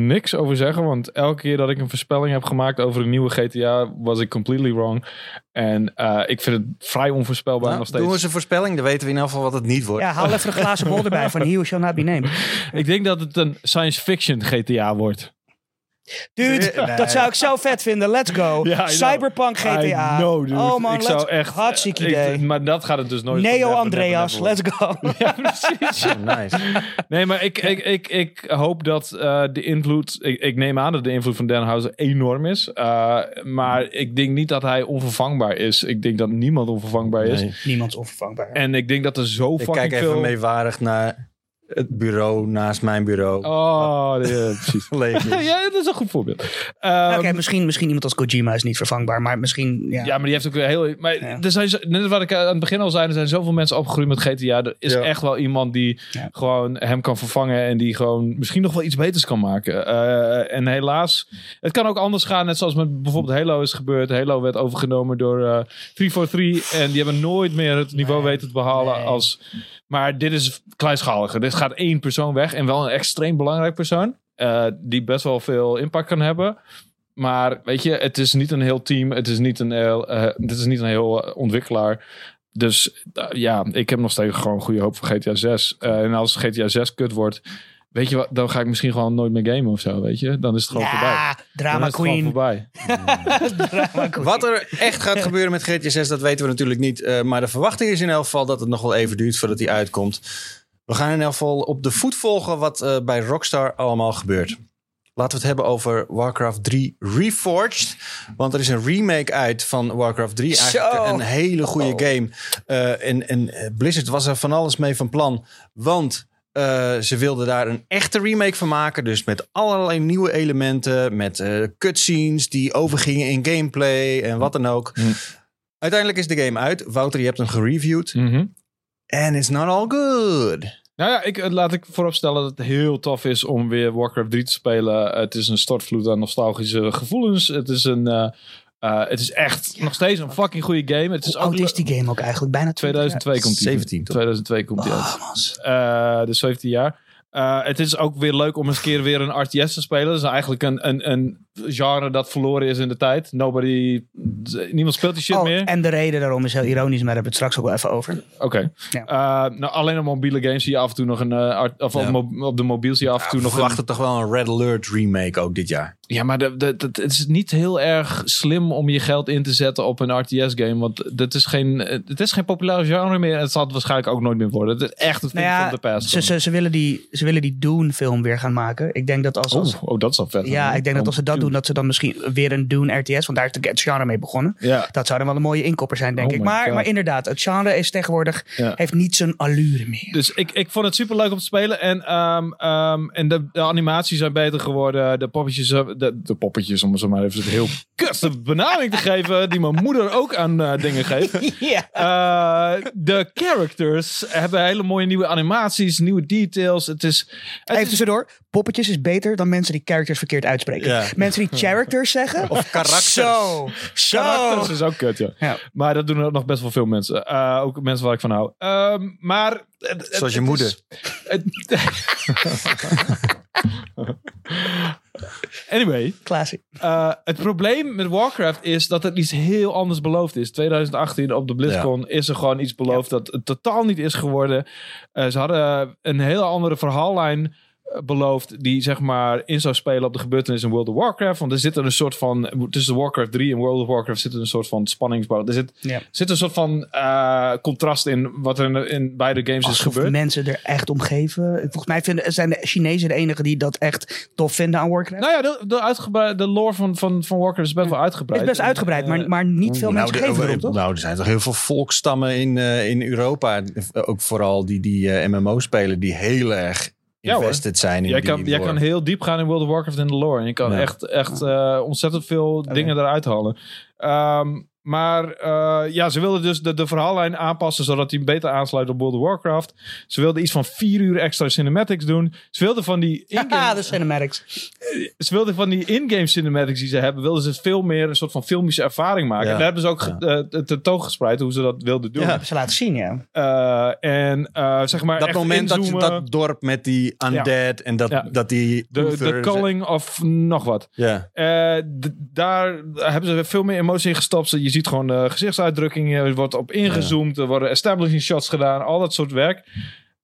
niks over zeggen. Want elke keer dat ik een voorspelling heb gemaakt over een nieuwe GTA, was ik completely wrong. En eh, ik vind het vrij onvoorspelbaar Nou, nog doen we steeds. eens een voorspelling, dan weten we in elk geval wat het niet wordt. Ja, haal even een glazen bol erbij van He Who Shall Not Be Named. Ik denk dat het een science fiction GTA wordt. Dude, Nee. dat zou ik zo vet vinden. Let's go. Ja. Cyberpunk GTA. I know, dude. Oh man, ik let's, zou echt, hartstikke ik- idee. maar dat gaat het dus nooit. Neo never, Andreas, never, never let's go. Ja, precies. Oh, nice. Nee, maar ik, ik, ik, ik hoop dat eh, de invloed... Ik, ik neem aan dat de invloed van Dan Houser enorm is. Uh, maar ik denk niet dat hij onvervangbaar is. Ik denk dat niemand onvervangbaar is. Nee. Niemand is onvervangbaar. En ik denk dat er zo Ik fucking kijk even veel... meewarig naar het bureau naast mijn bureau. Oh, ja, precies. Leeg is. ja, dat is een goed voorbeeld. Oké, misschien, misschien iemand als Kojima is niet vervangbaar, maar misschien... Ja. Ja, maar die heeft ook weer heel. Maar Ja. er zijn, net wat ik aan het begin al zei, er zijn zoveel mensen opgegroeid met GTA. Er is Ja. echt wel iemand die Ja. gewoon hem kan vervangen en die gewoon misschien nog wel iets beters kan maken. Eh, en helaas, het kan ook anders gaan, net zoals met bijvoorbeeld Halo is gebeurd. Halo werd overgenomen door eh 343 en die hebben nooit meer het niveau Nee. weten te behalen Nee. als. Maar dit is kleinschaliger. Dit gaat één persoon weg en wel een extreem belangrijk persoon. eh, die best wel veel impact kan hebben. Maar weet je, het is niet een heel team. Het is niet een heel, dit is niet een heel eh, ontwikkelaar. Dus ja, ik heb nog steeds gewoon goede hoop voor GTA 6. Eh, en als GTA 6 kut wordt, weet je wat, dan ga ik misschien gewoon nooit meer gamen of zo, weet je. Dan is het gewoon voorbij. Ja, Dan drama is het gewoon queen. voorbij. Drama queen. Wat er echt gaat gebeuren met GTA 6, dat weten we natuurlijk niet. Eh, maar de verwachting is in elk geval dat het nog wel even duurt voordat hij uitkomt. We gaan in elk geval op de voet volgen wat eh, bij Rockstar allemaal gebeurt. Laten we het hebben over Warcraft 3 Reforged. Want er is een remake uit van Warcraft 3. Eigenlijk Zo. een hele goede Oh. game. Eh, en, en Blizzard was er van alles mee van plan. Want eh, ze wilden daar een echte remake van maken. Dus met allerlei nieuwe elementen. Met eh, cutscenes die overgingen in gameplay en wat dan ook. Hm. Uiteindelijk is de game uit. Wouter, je hebt hem gereviewd. Mhm. En it's not all good. Nou ja, ik, eh, laat ik vooropstellen dat het heel tof is om weer Warcraft 3 te spelen. Het is een stortvloed aan nostalgische gevoelens. Het is een... eh, het is echt nog steeds een fucking goede game. Het is Hoe ook oud is die game ook eigenlijk? Bijna 20 jaar. 2002 komt die. 17 toch? 2002 komt die uit. Oh, man. Eh, dus 17 jaar. Eh, het is ook weer leuk om eens een keer weer een RTS te spelen. Dat is eigenlijk een, een, een genre dat verloren is in de tijd. Nobody, niemand speelt die shit Oh, meer. en de reden daarom is heel ironisch, maar daar hebben we het straks ook wel even over. Oké. Ja. Eh, nou, alleen op mobiele games zie je af en toe nog een... art- of Ja. op, de mobiel zie je af en toe nog een... verwachten toch wel een Red Alert remake ook dit jaar. Ja, maar de, de, de- het is niet heel erg slim om je geld in te zetten op een RTS-game. Want dat is geen, het is geen populair genre meer. En het zal het waarschijnlijk ook nooit meer worden. Het is echt een thing Nou ja, from the past. Ze, ze, ze willen die, ze willen die Dune-film weer gaan maken. Ik denk dat als, als oh, oh, dat is al vet. ja, ik denk dat als ze dat doen, dat ze dan misschien weer een Dune RTS, want daar is de het genre mee begonnen. Ja. Dat zou dan wel een mooie inkopper zijn, denk Oh ik. Maar, God. maar inderdaad, het genre is tegenwoordig, Ja. heeft niet zijn allure meer. Dus ik, ik vond het super leuk om te spelen. En, ehm, ehm, en de, de animaties zijn beter geworden. De poppetjes, eh, de, de poppetjes, om het zo maar even een heel kutste benaming te geven. Die mijn moeder ook aan eh, dingen geeft. ja. Eh, de characters hebben hele mooie nieuwe animaties, nieuwe details. Het is, het Even tussendoor, poppetjes is beter dan mensen die characters verkeerd uitspreken. Ja. Mensen die characters zeggen. Of karakters. Zo, zo. Karakters is ook kut, ja. Ja. Maar dat doen er nog best wel veel mensen. Eh, ook mensen waar ik van hou. Ehm, maar... het- het- Zoals je het moeder. anyway, Classic. eh, het probleem met Warcraft is dat het iets heel anders beloofd is. 2018 op de BlizzCon is er gewoon iets beloofd dat het totaal niet is geworden. Eh, ze hadden een hele andere verhaallijn beloofd die zeg maar in zou spelen op de gebeurtenissen in World of Warcraft. Want er zit er een soort van, tussen Warcraft 3 en World of Warcraft zit er een soort van spanningsbouw. Er zit, Ja. zit een soort van eh, contrast in wat er in, in beide games is gebeurd. mensen er echt om geven. Volgens mij vinden, zijn de Chinezen de enigen die dat echt tof vinden aan Warcraft. Nou ja, de, de, uitgebreid, de lore van, van, van Warcraft is best wel Het uitgebreid. is best uitgebreid, maar, maar niet veel Nou, mensen geven erop, toch? nou, er zijn toch heel veel volkstammen in, eh, in Europa. Ook vooral die, die eh, MMO spelen die heel erg Ja, invested zijn in Jij die kan, jij kan heel diep gaan in World of Warcraft in de lore. En je kan Ja. echt, echt eh, ontzettend veel dingen eruit halen. Ehm, maar eh, ja, ze wilden dus de, de verhaallijn aanpassen zodat die beter aansluit op World of Warcraft. Ze wilden iets van vier uur extra cinematics doen. Ze wilden van die Ja, in-game, de cinematics. ze wilden van die in-game cinematics die ze hebben, wilden ze veel meer een soort van filmische ervaring maken. Ja. En daar hebben ze ook Ja. ge- eh, tentoongespreid hoe ze dat wilden doen. Ja. Hebben ze laten zien, ja. Eh, en eh, zeg maar Dat echt moment dat, inzoomen. dat dorp met die undead en dat, Ja. dat die... de, calling of nog wat. Ja. Eh, daar hebben ze veel meer emotie in gestopt. Je ziet gewoon de gezichtsuitdrukkingen. Er wordt op ingezoomd. Er worden establishing shots gedaan. Al dat soort werk.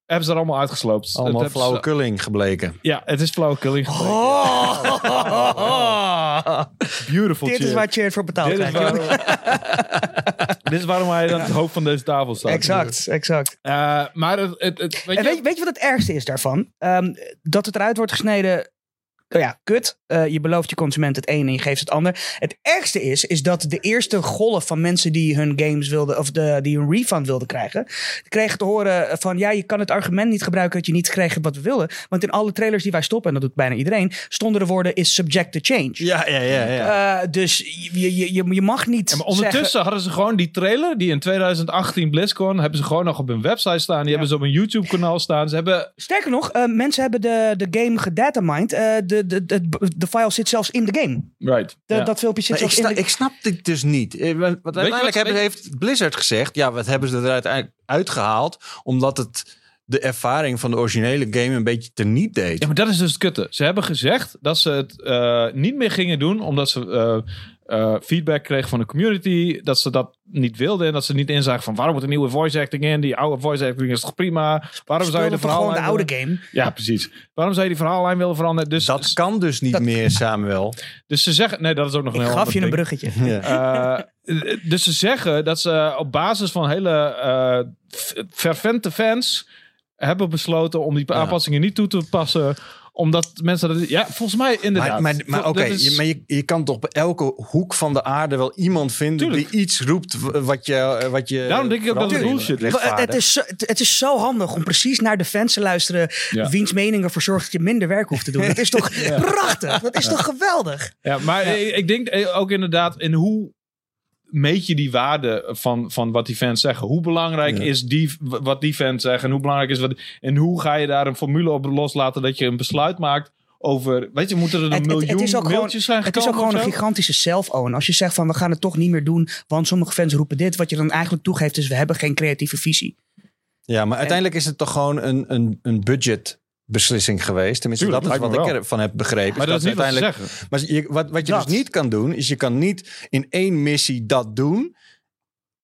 Hebben ze er allemaal uitgesloopt. Allemaal Het hebben ze- gebleken. Ja, het is flauwekulling. Oh. Beautiful Dit is waar Cheer voor betaald Dit is, krijgt. waarom, dit is waarom hij aan het hoofd van deze tafel staat. Exact, exact. Eh, maar het, het, het- weet En je, weet, weet je wat het ergste is daarvan? Ehm, dat het eruit wordt gesneden. Oh ja, kut. Eh, je belooft je consument het een en je geeft het ander. Het ergste is, is dat de eerste golf van mensen die hun games wilden, of de, die een refund wilden krijgen, kregen te horen van ja, je kan het argument niet gebruiken dat je niet hebt wat we wilden. Want in alle trailers die wij stoppen, en dat doet bijna iedereen, stonden de woorden is subject to change. Ja, ja, ja. ja. Eh, dus je, je, je, je mag niet. Ja, maar ondertussen zeggen- hadden ze gewoon die trailer die in 2018 BlizzCon hebben ze gewoon nog op hun website staan. Die hebben ze op een YouTube kanaal staan. Ze hebben Sterker nog, eh, mensen hebben de, de game gedatamined. Eh de, de, de, de file zit zelfs in de game. right. De, ja. Dat filmpje zit Maar ik, zelfs in de ik snap dit dus niet. Eh, Want uiteindelijk wat- hebben, heeft Blizzard gezegd... ja, wat hebben ze eruit uit- uitgehaald... omdat het de ervaring van de originele game een beetje teniet deed. Ja, maar dat is dus het kutte. Ze hebben gezegd dat ze het eh, niet meer gingen doen, omdat ze. eh, eh, feedback kregen van de community. Dat ze dat niet wilden. En dat ze niet inzagen van waarom moet een nieuwe voice acting in? Die oude voice acting is toch prima? Waarom zou je de gewoon de verhaallijn... oude willen- game. Ja, precies. Waarom zou je die verhaallijn willen veranderen? Dus, Dat kan dus niet Dat- meer, Samuel. dus ze zeggen... Nee, dat is ook nog een Ik heel gaf je een bruggetje. Ja. Eh, dus ze zeggen dat ze op basis van hele eh, f- fervente fans hebben besloten om die Ja. aanpassingen niet toe te passen. Omdat mensen dat. Ja, volgens mij inderdaad. Maar, maar, maar oké, is- je, maar je, je kan toch bij elke hoek van de aarde wel iemand vinden Tuurlijk. die iets roept wat je, eh, wat je Daarom denk ik ook dat het bullshit is. Maar Het is, zo, het, is zo handig om precies naar de fans te luisteren. Ja. Wiens mening ervoor zorgt dat je minder werk hoeft te doen. Dat is toch prachtig? Dat is toch geweldig? Ja, maar Ik, ik denk eh, ook inderdaad in hoe meet je die waarde van, van wat die fans zeggen? Hoe belangrijk Ja. is die, wat die fans zeggen? En hoe belangrijk is wat. En hoe ga je daar een formule op loslaten dat je een besluit maakt over. Weet je, moeten er een Het- het- het miljoen is ook gewoon- zijn Het is ook gewoon een gigantische self-own. Als je zegt van we gaan het toch niet meer doen. Want sommige fans roepen dit. Wat je dan eigenlijk toegeeft is we hebben geen creatieve visie. Ja, maar uiteindelijk is het toch gewoon een, een, een budgetbeslissing geweest. Tenminste, Tuurlijk, dat is wat ik ervan heb begrepen. Maar dat is niet wat uiteindelijk. zeggen. Maar je, wat, wat je Dat. dus niet kan doen, is je kan niet in één missie dat doen.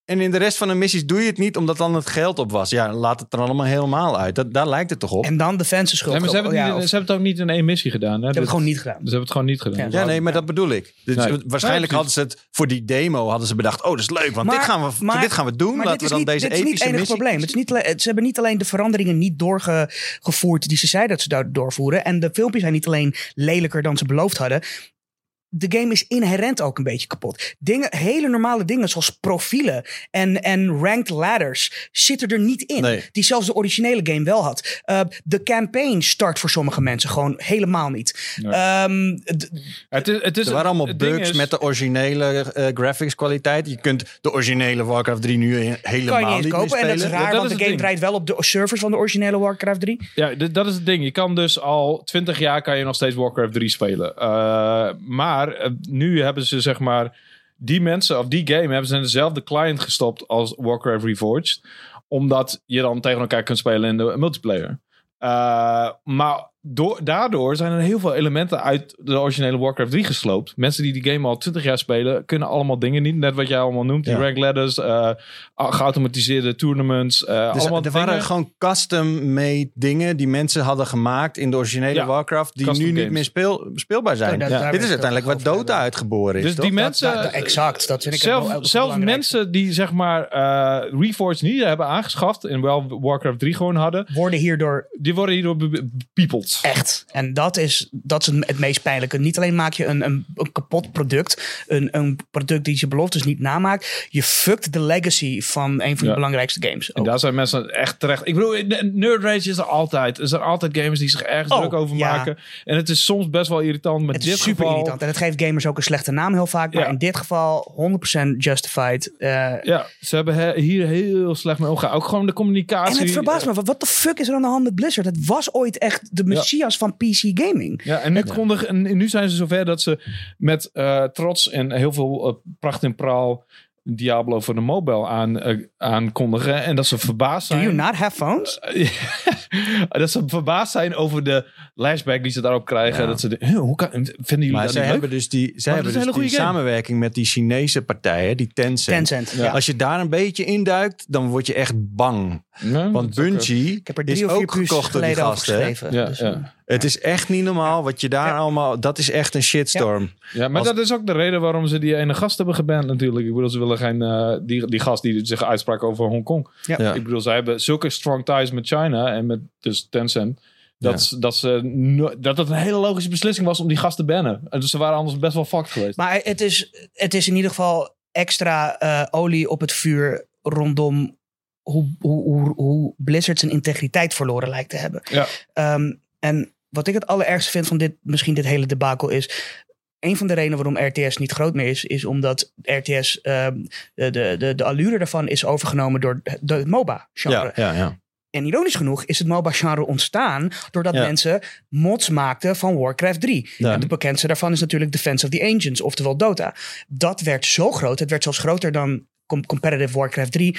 En in de rest van de missies doe je het niet omdat dan het geld op was. Ja, laat het er allemaal helemaal uit. Dat, daar lijkt het toch op. En dan de fans de schuld. Nee, maar ze hebben, Oh, het ja, niet, ze hebben het ook niet in één missie gedaan. Hè? ze hebben het gewoon niet gedaan. Ze hebben het gewoon niet gedaan. Ja. Ja, nee, maar dat bedoel ik. Dus Nee. Waarschijnlijk Ja, hadden ze het voor die demo hadden ze bedacht. Oh, dat is leuk, want Maar- dit, gaan we, maar- dit gaan we doen. Maar Laten dit we is dan niet, deze dit is niet epische het enige missie probleem. Het is niet, alleen- ze hebben niet alleen de veranderingen niet doorgevoerd die ze zeiden dat ze daar doorvoeren. En de filmpjes zijn niet alleen lelijker dan ze beloofd hadden. De game is inherent ook een beetje kapot. Dingen, hele normale dingen zoals profielen en, en ranked ladders zitten er niet in. Nee. Die zelfs de originele game wel had. Uh, de campaign start voor sommige mensen gewoon helemaal niet. Nee. Ehm, Het is, het is, Er waren allemaal bugs is- met de originele eh, graphics kwaliteit. Je kunt de originele Warcraft 3 nu helemaal kan je niet kopen. En dat is spelen. raar, dat want is de game ding. draait wel op de servers van de originele Warcraft 3. Ja, dat is het ding. Je kan dus al 20 jaar kan je nog steeds Warcraft 3 spelen. Uh, maar uh, nu hebben ze zeg maar die mensen of die game hebben ze in dezelfde client gestopt als Warcraft Reforged, omdat je dan tegen elkaar kunt spelen in de multiplayer. Uh, maar door, daardoor zijn er heel veel elementen uit de originele Warcraft 3 gesloopt. Mensen die die game al 20 jaar spelen, kunnen allemaal dingen niet. Net wat jij allemaal noemt. Die Ja. rank ladders, uh, geautomatiseerde tournaments. Uh, Dus allemaal er waren gewoon custom-made dingen die mensen hadden gemaakt in de originele Ja, Warcraft, die custom nu niet meer speel, speelbaar zijn. Ja. Dit is uiteindelijk wat Dota hebben. uitgeboren is. Dus toch? die Dat- mensen... dat- dat- exact, dat vind ik Zelf, het zelfs mensen die zeg maar uh, Reforged niet hebben aangeschaft en wel Warcraft 3 gewoon hadden, Worden hierdoor die worden hierdoor be- be- bepiepeld. Echt. En dat is, dat is het meest pijnlijke. Niet alleen maak je een, een, een kapot product, een, een product die zijn beloftes niet namaakt. Je fuckt de legacy van een van Ja. de belangrijkste games. En daar zijn mensen echt terecht. Ik bedoel, Nerd Rage is er altijd. Er zijn altijd gamers die zich ergens Oh, druk over ja. maken. En het is soms best wel irritant. Met Het dit is super geval, irritant. En het geeft gamers ook een slechte naam heel vaak. Maar Ja. in dit geval 100% justified. Eh, Ja, ze hebben he- hier heel slecht mee omgegaan. Ook gewoon de communicatie. en het verbaast me. Wat wat de fuck is er aan de hand met Blizzard? Het was ooit echt de messias van PC gaming. Ja, en nu, en nu zijn ze zover dat ze met eh, trots en heel veel eh, pracht en praal Diablo voor de mobile aan, eh, aankondigen. En dat ze verbaasd Do zijn. you not have phones? dat ze verbaasd zijn over de lashback die ze daarop krijgen. Ja. Dat ze de, "Huh, hoe kan, vinden jullie Maar dat zij hebben leuk? dus die, zij Maar hebben dus een die samenwerking met die Chinese partijen, die Tencent. Tencent. Ja. Ja. Als je daar een beetje induikt, dan word je echt bang. Nee, Want ook, Bungie Ik heb er is drie of vier ook gekocht door die gasten. Dus, ja. eh, Het is echt niet normaal wat je daar Ja. allemaal... Dat is echt een shitstorm. Ja, maar Als- dat is ook de reden waarom ze die ene gast hebben geband natuurlijk. Ik bedoel, ze willen geen... eh, die, die gast die zich uitsprak over Hongkong. Ja. Ja. Ik bedoel, zij hebben zulke strong ties met China en met dus Tencent. Dat, Ja. ze- dat, ze, no- dat het een hele logische beslissing was om die gast te bannen. En dus ze waren anders best wel fucked geweest. Maar het is, het is in ieder geval extra eh, olie op het vuur rondom hoe, hoe, hoe, hoe Blizzard zijn integriteit verloren lijkt te hebben. Ja. Ehm, en wat ik het allerergste vind van dit, misschien dit hele debakel is. Een van de redenen waarom RTS niet groot meer is, is omdat RTS, ehm, de, de, de, allure daarvan is overgenomen door de, het MOBA-genre. Ja, ja, ja. En ironisch genoeg is het MOBA-genre ontstaan doordat Ja. mensen mods maakten van Warcraft 3. Ja. En de bekendste daarvan is natuurlijk Defense of the Ancients, oftewel Dota. Dat werd zo groot, het werd zelfs groter dan com- competitive Warcraft 3,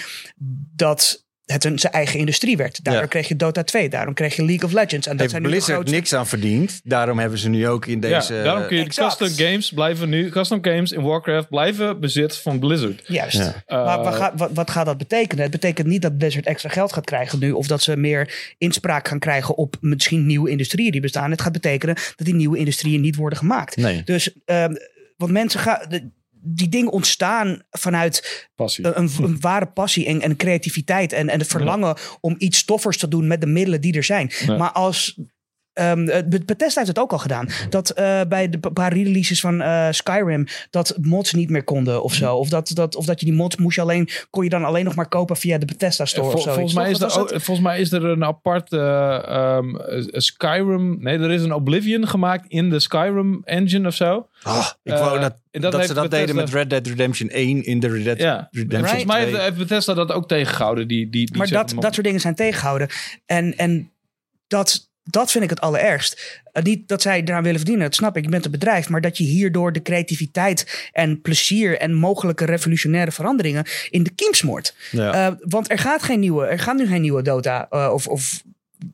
dat het een, zijn eigen industrie werd. Daardoor Ja. kreeg je Dota 2, daarom kreeg je League of Legends. En dat Heeft zijn nu de Blizzard grootste- niks aan verdiend. Daarom hebben ze nu ook in deze... ja, daarom kun je exact. custom games blijven nu, custom games in Warcraft blijven bezit van Blizzard. Juist. Ja. maar Eh, wat, gaat, wat, wat gaat dat betekenen? Het betekent niet dat Blizzard extra geld gaat krijgen nu. Of dat ze meer inspraak gaan krijgen op misschien nieuwe industrieën die bestaan. Het gaat betekenen dat die nieuwe industrieën niet worden gemaakt. Nee. Dus, ehm, want mensen gaan. Die dingen ontstaan vanuit een, een ware passie en, en creativiteit. En, en het verlangen om iets toffers te doen met de middelen die er zijn. Ja. Maar als. Be- Bethesda heeft het ook al gedaan. Dat eh, bij de paar releases van eh, Skyrim. dat mods niet meer konden of zo. Of dat, dat, of dat je die mods moest je alleen. kon je dan alleen nog maar kopen via de Bethesda Store. Vol- of zoiets, volgens, mij is er, volgens mij is er een apart eh, ehm, eh, Skyrim. Nee, er is een Oblivion gemaakt in de Skyrim engine of zo. Ah, ik wou dat, dat, dat ze dat deden met Red Dead Redemption 1 in de Red Dead Ja. Redemption Volgens mij 2. heeft, Bethesda dat ook tegengehouden. Die, die, die maar dat, dat soort dingen zijn tegengehouden. En, en dat, dat vind ik het allerergst. Eh, niet dat zij eraan willen verdienen, dat snap ik. Je bent een bedrijf. Maar dat je hierdoor de creativiteit en plezier en mogelijke revolutionaire veranderingen in de kiem smoort. ja. Eh, want er gaat geen nieuwe, er gaat nu geen nieuwe Dota eh, of. of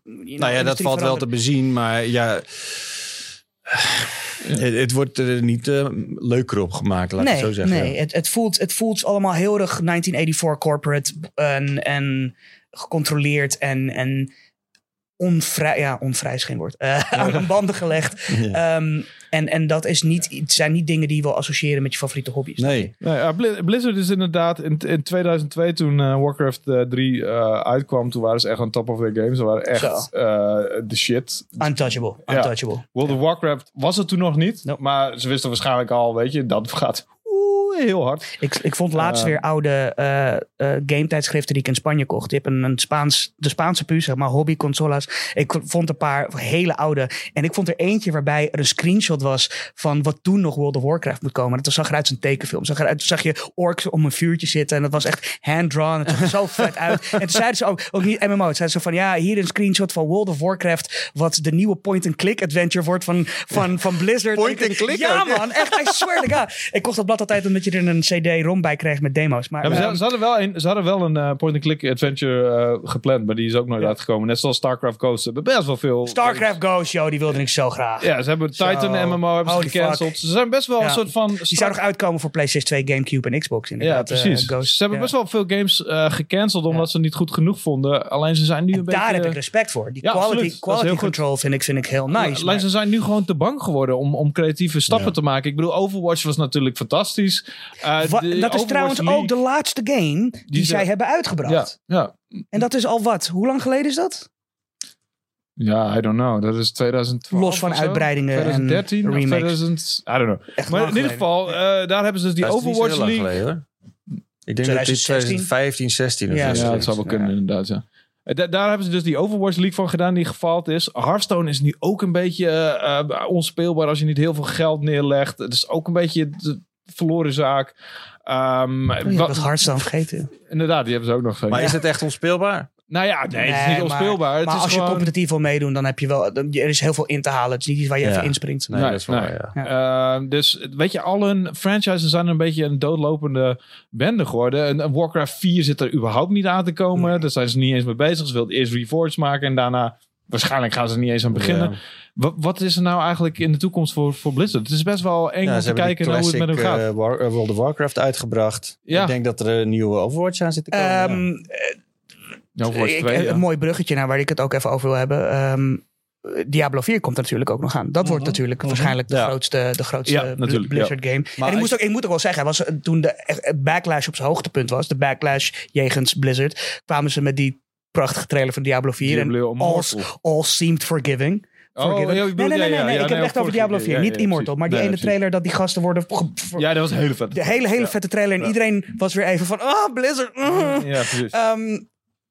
nou ja, dat valt wel te bezien, maar ja... Het, het wordt er niet leuker op gemaakt, laat ik Nee, het zo zeggen. nee het, het, voelt, het voelt allemaal heel erg 1984 corporate en, en gecontroleerd en, en onvrij, ja, onvrij is geen woord, eh, aan de banden gelegd. Ja. Ehm, en, en dat is niet, het zijn niet dingen die je wil associëren met je favoriete hobby's. Nee. Ja, Bli- Blizzard is inderdaad in, in 2002 toen eh, Warcraft eh, 3 eh, uitkwam, toen waren ze echt on top of their games. Ze waren echt eh, de shit. Untouchable, Ja. untouchable. World of Warcraft was het toen nog niet, Nope. maar ze wisten waarschijnlijk al, weet je, dat gaat heel hard. Ik, ik vond laatst Eh. weer oude eh eh game-tijdschriften die ik in Spanje kocht. Die hebben een Spaans, de Spaanse puur, zeg maar, hobby-consolas. Ik vond een paar hele oude. En ik vond er eentje waarbij er een screenshot was van wat toen nog World of Warcraft moet komen. Dat zag eruit als een tekenfilm. Zag eruit, toen zag je orks om een vuurtje zitten. En dat was echt hand-drawn. Het zag er zo vet uit. En toen zeiden ze ook, ook niet MMO. Het zeiden ze van, ja, hier een screenshot van World of Warcraft. Wat de nieuwe point-and-click adventure wordt van, van, van Blizzard. Point En ik- and click Ja, man. Echt, I swear to God. Ik kocht dat blad altijd omdat je er een CD-ROM bij kreeg met demo's. Maar, Ja, maar ze, ehm, ze hadden wel een, ze hadden wel een eh, point-and-click adventure eh, gepland, maar die is ook nooit Ja. uitgekomen. Net zoals StarCraft Ghost. Ze hebben best wel veel... StarCraft Ghost, yo, die wilde ik zo graag. Ja, ze hebben. Titan MMO hebben ze gecanceld. Ze zijn best wel Ja. een soort van... Die zou nog uitkomen voor PlayStation 2, Gamecube en Xbox Ja, inderdaad. eh, precies. Ghost. ze hebben Ja. best wel veel games gecanceld omdat Ja. ze niet goed genoeg vonden. Alleen ze zijn nu een En beetje... daar heb ik respect voor. Die Ja, absoluut. quality, Dat quality goed. control vind ik, vind ik heel nice. Alleen ze zijn nu gewoon te bang geworden om, om creatieve stappen Ja. te maken. Ik bedoel, Overwatch was natuurlijk fantastisch. Eh, Wa- dat is Overwatch trouwens League- ook de laatste game die, ze- zij hebben Ja, uitgebracht. ja. En dat is al wat? Hoe lang geleden is dat? ja, I don't know. Dat is 2012 Los van uitbreidingen en 2013 of remakes. 2000... I don't know. Echt Maar in ieder geval, eh, daar hebben ze dus die Dat is niet zo Overwatch League... geleden, hoor. Ik denk dat dit 2016. 2015, 16 of Ja, Ja, dat zou wel kunnen Ja. inderdaad, ja. Eh, da- daar hebben ze dus die Overwatch League van gedaan die gefaald is. Hearthstone is nu ook een beetje onspeelbaar als je niet heel veel geld neerlegt. Het is ook een beetje verloren zaak. Ehm, Oh, je wat- het Hearthstone vergeten. inderdaad, die hebben ze ook nog. Maar Ja. is het echt onspeelbaar? Nou ja, nee, het is niet maar- onspeelbaar. Het maar is als gewoon... je competitief wil meedoen, dan heb je wel... Er is heel veel in te halen. Het is niet iets waar je Ja. even inspringt. Nee, Nee, dat is waar, nee. ja. Eh, dus weet je, al hun franchises zijn een beetje een doodlopende bende geworden. En, en Warcraft 4 zit er überhaupt niet aan te komen. Daar zijn ze niet eens mee bezig. Ze wilden eerst Reforged maken en daarna... Waarschijnlijk gaan ze er niet eens aan beginnen. Ja. Wat, wat is er nou eigenlijk in de toekomst voor, voor Blizzard? Het is best wel eng Ja, om ze te hebben kijken naar hoe het met hem gaat. eh, War- eh, World of Warcraft uitgebracht. Ja. Ik denk dat er een nieuwe Overwatch aan zit te komen. ja. Ehm, ik- 2, een mooi bruggetje naar waar ik het ook even over wil hebben. Ehm, Diablo 4 komt er natuurlijk ook nog aan. Dat wordt natuurlijk waarschijnlijk de Ja. grootste, de grootste Ja, Blizzard game. Maar en ik moest, ook, ik moet ook wel zeggen, was, eh, toen de eh, backlash op zijn hoogtepunt was, de backlash jegens Blizzard, kwamen ze met die prachtige trailer van Diablo 4. Diablo en all, all seemed forgiving. Oh, ik nee, nee, nee, ja, nee, ja, nee. ja, ik heb het echt over Diablo keer. 4, Ja, niet Immortal. Maar die ene trailer dat die gasten worden... Ja, dat was een hele vet. De hele, hele vette trailer. En iedereen was weer even van, oh, Blizzard. mm. Ja, precies. Ehm,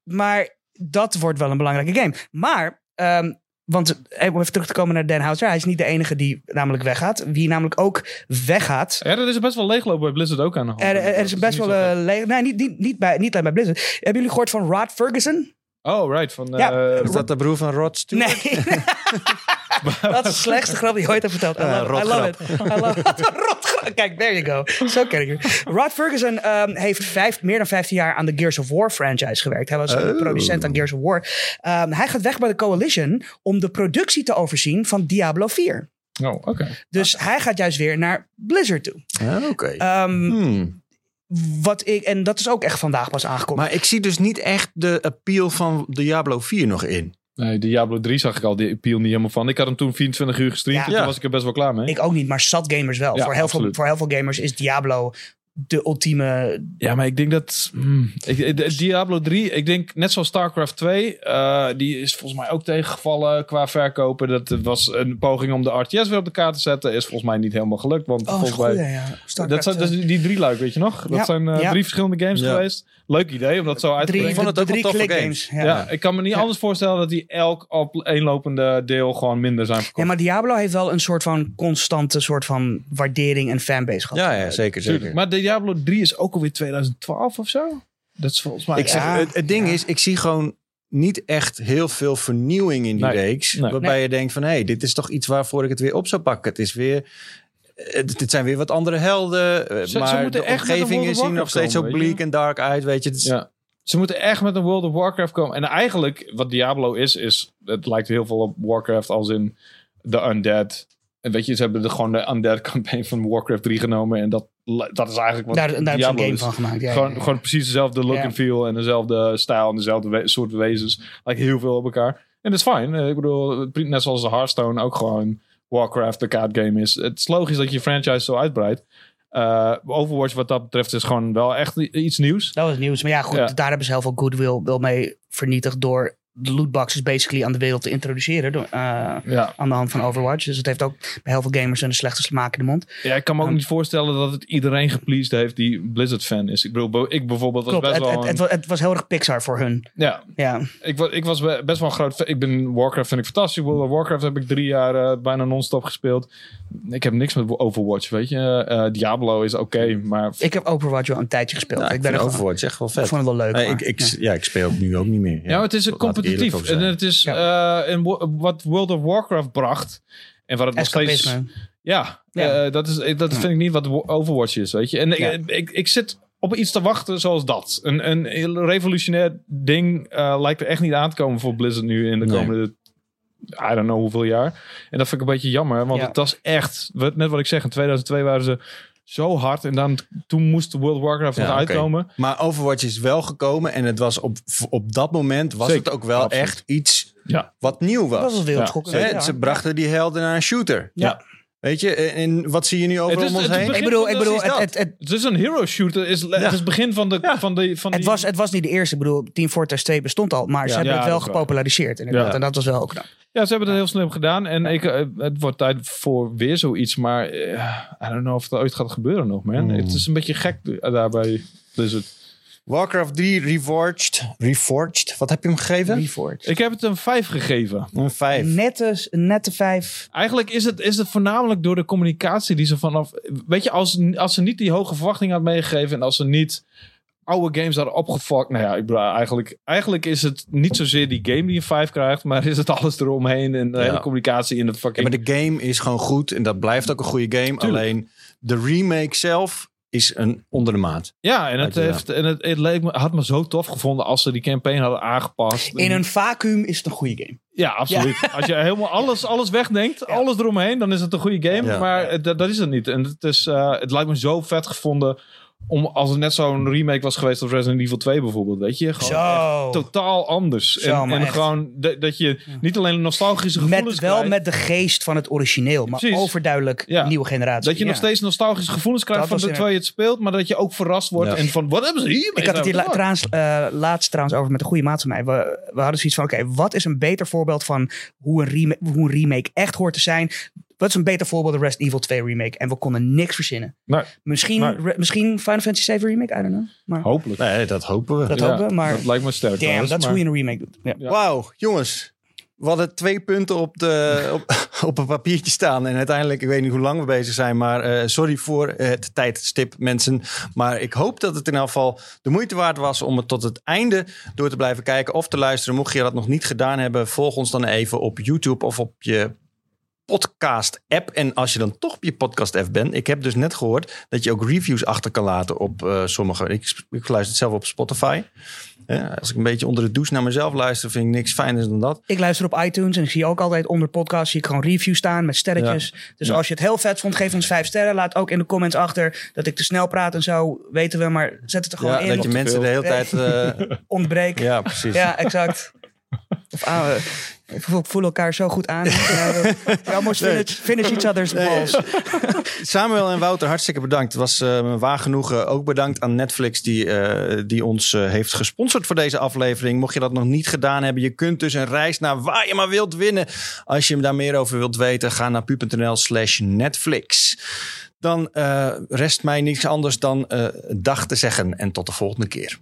maar dat wordt wel een belangrijke game. Maar, ehm, want eh, om even terug te komen naar Dan Houser. Hij is niet de enige die namelijk weggaat. Wie namelijk ook weggaat. Ja, dat is best wel leegloop bij Blizzard ook aan de hand. Er, er is best wel zo een gek. le- Nee, niet, niet, niet, bij, niet alleen bij Blizzard. Hebben jullie gehoord van Rod Ferguson? Oh, right. Van, Ja, eh, Is dat de broer van Rod Stewart? Nee. Dat is de slechtste grap die je ooit hebt verteld. I love, it. I love it. I love it. Rotgrap. Kijk, there you go. Zo ken ik het. Rod Ferguson ehm, heeft vijf, meer dan 15 jaar aan de Gears of War franchise gewerkt. Hij was een Oh. producent aan Gears of War. Ehm, hij gaat weg bij de Coalition om de productie te overzien van Diablo 4. Oh, oké. Dus hij gaat juist weer naar Blizzard toe. Ja, Oké. Ehm, Hmm. wat ik, en dat is ook echt vandaag pas aangekomen. Maar ik zie dus niet echt de appeal van Diablo 4 nog in. Nee, Diablo 3 zag ik al die appeal niet helemaal van. Ik had hem toen 24 uur gestreamd. Ja. en toen Ja. was ik er best wel klaar mee. ik ook niet, maar zat gamers wel. Ja, voor, heel veel, voor heel veel gamers is Diablo de ultieme Ja, maar ik denk dat hmm, ik, de- Diablo 3, ik denk net zoals StarCraft 2, eh, die is volgens mij ook tegengevallen qua verkopen. Dat was een poging om de RTS weer op de kaart te zetten. Is volgens mij niet helemaal gelukt. Want Oh, volgens goed. mij. Ja, ja. Dat Starcraft, zijn dat eh, is die drie luik, weet je nog? Dat Ja, zijn eh, ja. drie verschillende games Ja. geweest. Leuk idee om dat zo uit te drie, brengen. vond het ook drie toffe click games. games. Ja. Ja. ik kan me niet Ja. anders voorstellen dat die elk op eenlopende deel gewoon minder zijn Ja, verkocht. maar Diablo heeft wel een soort van constante soort van waardering en fanbase gehad. Ja, ja zeker, zeker. Tuurlijk. Maar Diablo 3 is ook alweer 2012 of zo. Dat is volgens mij. ik zeg, Ja. het, het ding Ja. is, ik zie gewoon niet echt heel veel vernieuwing in die Nee. reeks. Nee. Waarbij je denkt van, hé, hey, dit is toch iets waarvoor ik het weer op zou pakken. Het is weer... Het, het zijn weer wat andere helden. eh, Ze- ze maar moeten de echt of zien nog steeds zo bleak en dark uit. Weet je, is- Ja. Ze moeten echt met een World of Warcraft komen. En eigenlijk, wat Diablo is, is... Het lijkt heel veel op Warcraft als in de Undead. En weet je, ze hebben de, gewoon de Undead campaign van Warcraft 3 genomen. En dat, dat is eigenlijk wat Daar, daar hebben ze een Diablo game is. van gemaakt. Ja, gewoon, ja, ja. gewoon precies dezelfde look Ja. en feel. En dezelfde stijl en dezelfde we- soort wezens. Lijkt heel veel op elkaar. En dat is fijn. Eh, Ik bedoel, net zoals de Hearthstone ook gewoon Warcraft de kaartgame is. Het is logisch dat je franchise zo uitbreidt. Eh, Overwatch wat dat betreft is gewoon wel echt iets nieuws. Dat was nieuws. Maar ja, goed, Ja. daar hebben ze heel veel goodwill wel mee vernietigd door de lootboxes basically aan de wereld te introduceren. Door, eh, Ja. aan de hand van Overwatch. Dus het heeft ook bij heel veel gamers een slechte smaak in de mond. Ja, ik kan me ook Um, niet voorstellen dat het iedereen gepleased heeft die Blizzard-fan is. Ik bedoel, ik bijvoorbeeld was Klopt, best het, wel... het, een- het, wa- het was heel erg Pixar voor hun. ja, Ja, ik, wa- ik was be- best wel een groot fan. Ik ben Warcraft vind ik fantastisch. World of Warcraft heb ik drie jaar eh, bijna non-stop gespeeld. Ik heb niks met Overwatch, weet je. Eh, Diablo is oké, maar... ik heb Overwatch wel een tijdje gespeeld. Ja, ik, ik ben er Overwatch echt wel ik vet. vond het wel leuk. Maar, ik, ik, ja. ja. ik speel het nu ook niet meer. Ja, maar het is een ik eerlijk competitief. En het is eh, en wo- wat World of Warcraft bracht... En wat het nog steeds... Ja, Ja. eh, dat, is, dat vind ik niet wat Overwatch is, weet je. En Ja. ik, ik, ik zit op iets te wachten zoals dat. Een, een heel revolutionair ding eh, lijkt er echt niet aan te komen voor Blizzard nu in de Nee. komende... I don't know hoeveel jaar. En dat vind ik een beetje jammer, want Ja. het was echt... Net wat ik zeg, in 2002 waren ze zo hard. En dan, toen moest World of Warcraft Ja, nog uitkomen. Maar Overwatch is wel gekomen en het was op, op dat moment was Zeker, het ook wel absoluut. echt iets Ja. wat nieuw was. Dat was ja. Ze brachten die helden naar een shooter. Ja. Weet je, en, wat zie je nu over Het is- om ons het heen? Ik bedoel, ik bedoel het, het, het, Het is een hero shooter. Is, Het is het begin van de... Ja. Van de van het, die, was, het was niet de eerste. Ik bedoel, Team Fortress 2 bestond al. Maar ze hebben Ja, het wel gepopulariseerd inderdaad. Ja. En dat was wel ook knap. Ja, ze hebben het heel slim gedaan. En ik, eh, het wordt tijd voor weer zoiets. Maar eh, I don't know of het ooit gaat gebeuren nog, man. Hmm. Het is een beetje gek daar bij Blizzard. Warcraft 3 Reforged. Reforged. Wat heb je hem gegeven? Reforged. Ik heb het een 5 gegeven. Een 5. Nette, een nette 5. Eigenlijk is het, is het voornamelijk door de communicatie die ze vanaf... Weet je, als, als ze niet die hoge verwachting had meegegeven... en als ze niet oude games hadden opgefokt... Nou ja, ik bedoel, eigenlijk, eigenlijk is het niet zozeer die game die een 5 krijgt... maar is het alles eromheen en de Ja. hele communicatie in het Ja, fucking... maar de game is gewoon goed en dat blijft ook een goede game. Tuurlijk. Alleen de remake zelf is een onder de maat. Ja, en het, heeft, en het, het leek me, had me zo tof gevonden als ze die campaign hadden aangepast. In een vacuüm is het een goede game. Ja, absoluut. Als je helemaal alles, alles wegdenkt, Ja. alles eromheen, dan is het een goede game. Ja. Maar dat is het niet. En het, is, eh, het lijkt me zo vet gevonden om als het net zo'n remake was geweest als Resident Evil 2 bijvoorbeeld. Weet je, gewoon totaal anders. Zo, en gewoon dat dat je niet alleen nostalgische gevoelens Met, wel krijgt, met de geest van het origineel. Maar Precies. overduidelijk Ja. nieuwe generatie. dat je nog steeds nostalgische gevoelens krijgt Dat van de, terwijl je het speelt, maar dat je ook verrast wordt Ja. en van wat hebben ze hier? Ik had het hier la- trouwens, eh, laatst trouwens over met een goede maat van mij. We, we hadden zoiets van, oké, wat is een beter voorbeeld van hoe een, remake, hoe een remake echt hoort te zijn? Wat is een beter voorbeeld dan Resident Evil 2 remake? En we konden niks verzinnen. Nee, Misschien, Nee. re- misschien Final Fantasy 7 remake, I don't know. Maar hopelijk. Nee, dat hopen we. dat Ja, hopen we. Maar dat lijkt me sterk. damn, dat is maar- hoe je een remake doet. Ja. Ja. Wauw, jongens. We hadden twee punten op, de, op, op een papiertje staan. En uiteindelijk, ik weet niet hoe lang we bezig zijn. Maar eh, sorry voor het tijdstip, mensen. Maar ik hoop dat het in elk geval de moeite waard was om het tot het einde door te blijven kijken of te luisteren. Mocht je dat nog niet gedaan hebben, volg ons dan even op YouTube of op je podcast-app. En als je dan toch op je podcast-app bent, ik heb dus net gehoord dat je ook reviews achter kan laten op eh, sommige. Ik, ik luister het zelf op Spotify. Ja, als ik een beetje onder de douche naar mezelf luister, vind ik niks fijner dan dat. Ik luister op iTunes en ik zie ook altijd onder podcast zie ik gewoon reviews staan met sterretjes. Dus Ja. als je het heel vet vond, geef ons vijf sterren. Laat ook in de comments achter dat ik te snel praat en zo. Weten we, maar zet het er gewoon Ja, in. dat je mensen de hele Ja. tijd. eh, ontbreek. Ja, ja, precies. exact. Of ah, we- ik voel, ik voel elkaar zo goed aan. We almost finish, finish each other's balls. Samuel en Wouter, hartstikke bedankt. Het was eh, me waar genoegen. Ook bedankt aan Netflix die, eh, die ons eh, heeft gesponsord voor deze aflevering. Mocht je dat nog niet gedaan hebben, je kunt dus een reis naar waar je maar wilt winnen. Als je daar meer over wilt weten, ga naar pu.nl slash Netflix. Dan eh, rest mij niets anders dan eh, dag te zeggen en tot de volgende keer.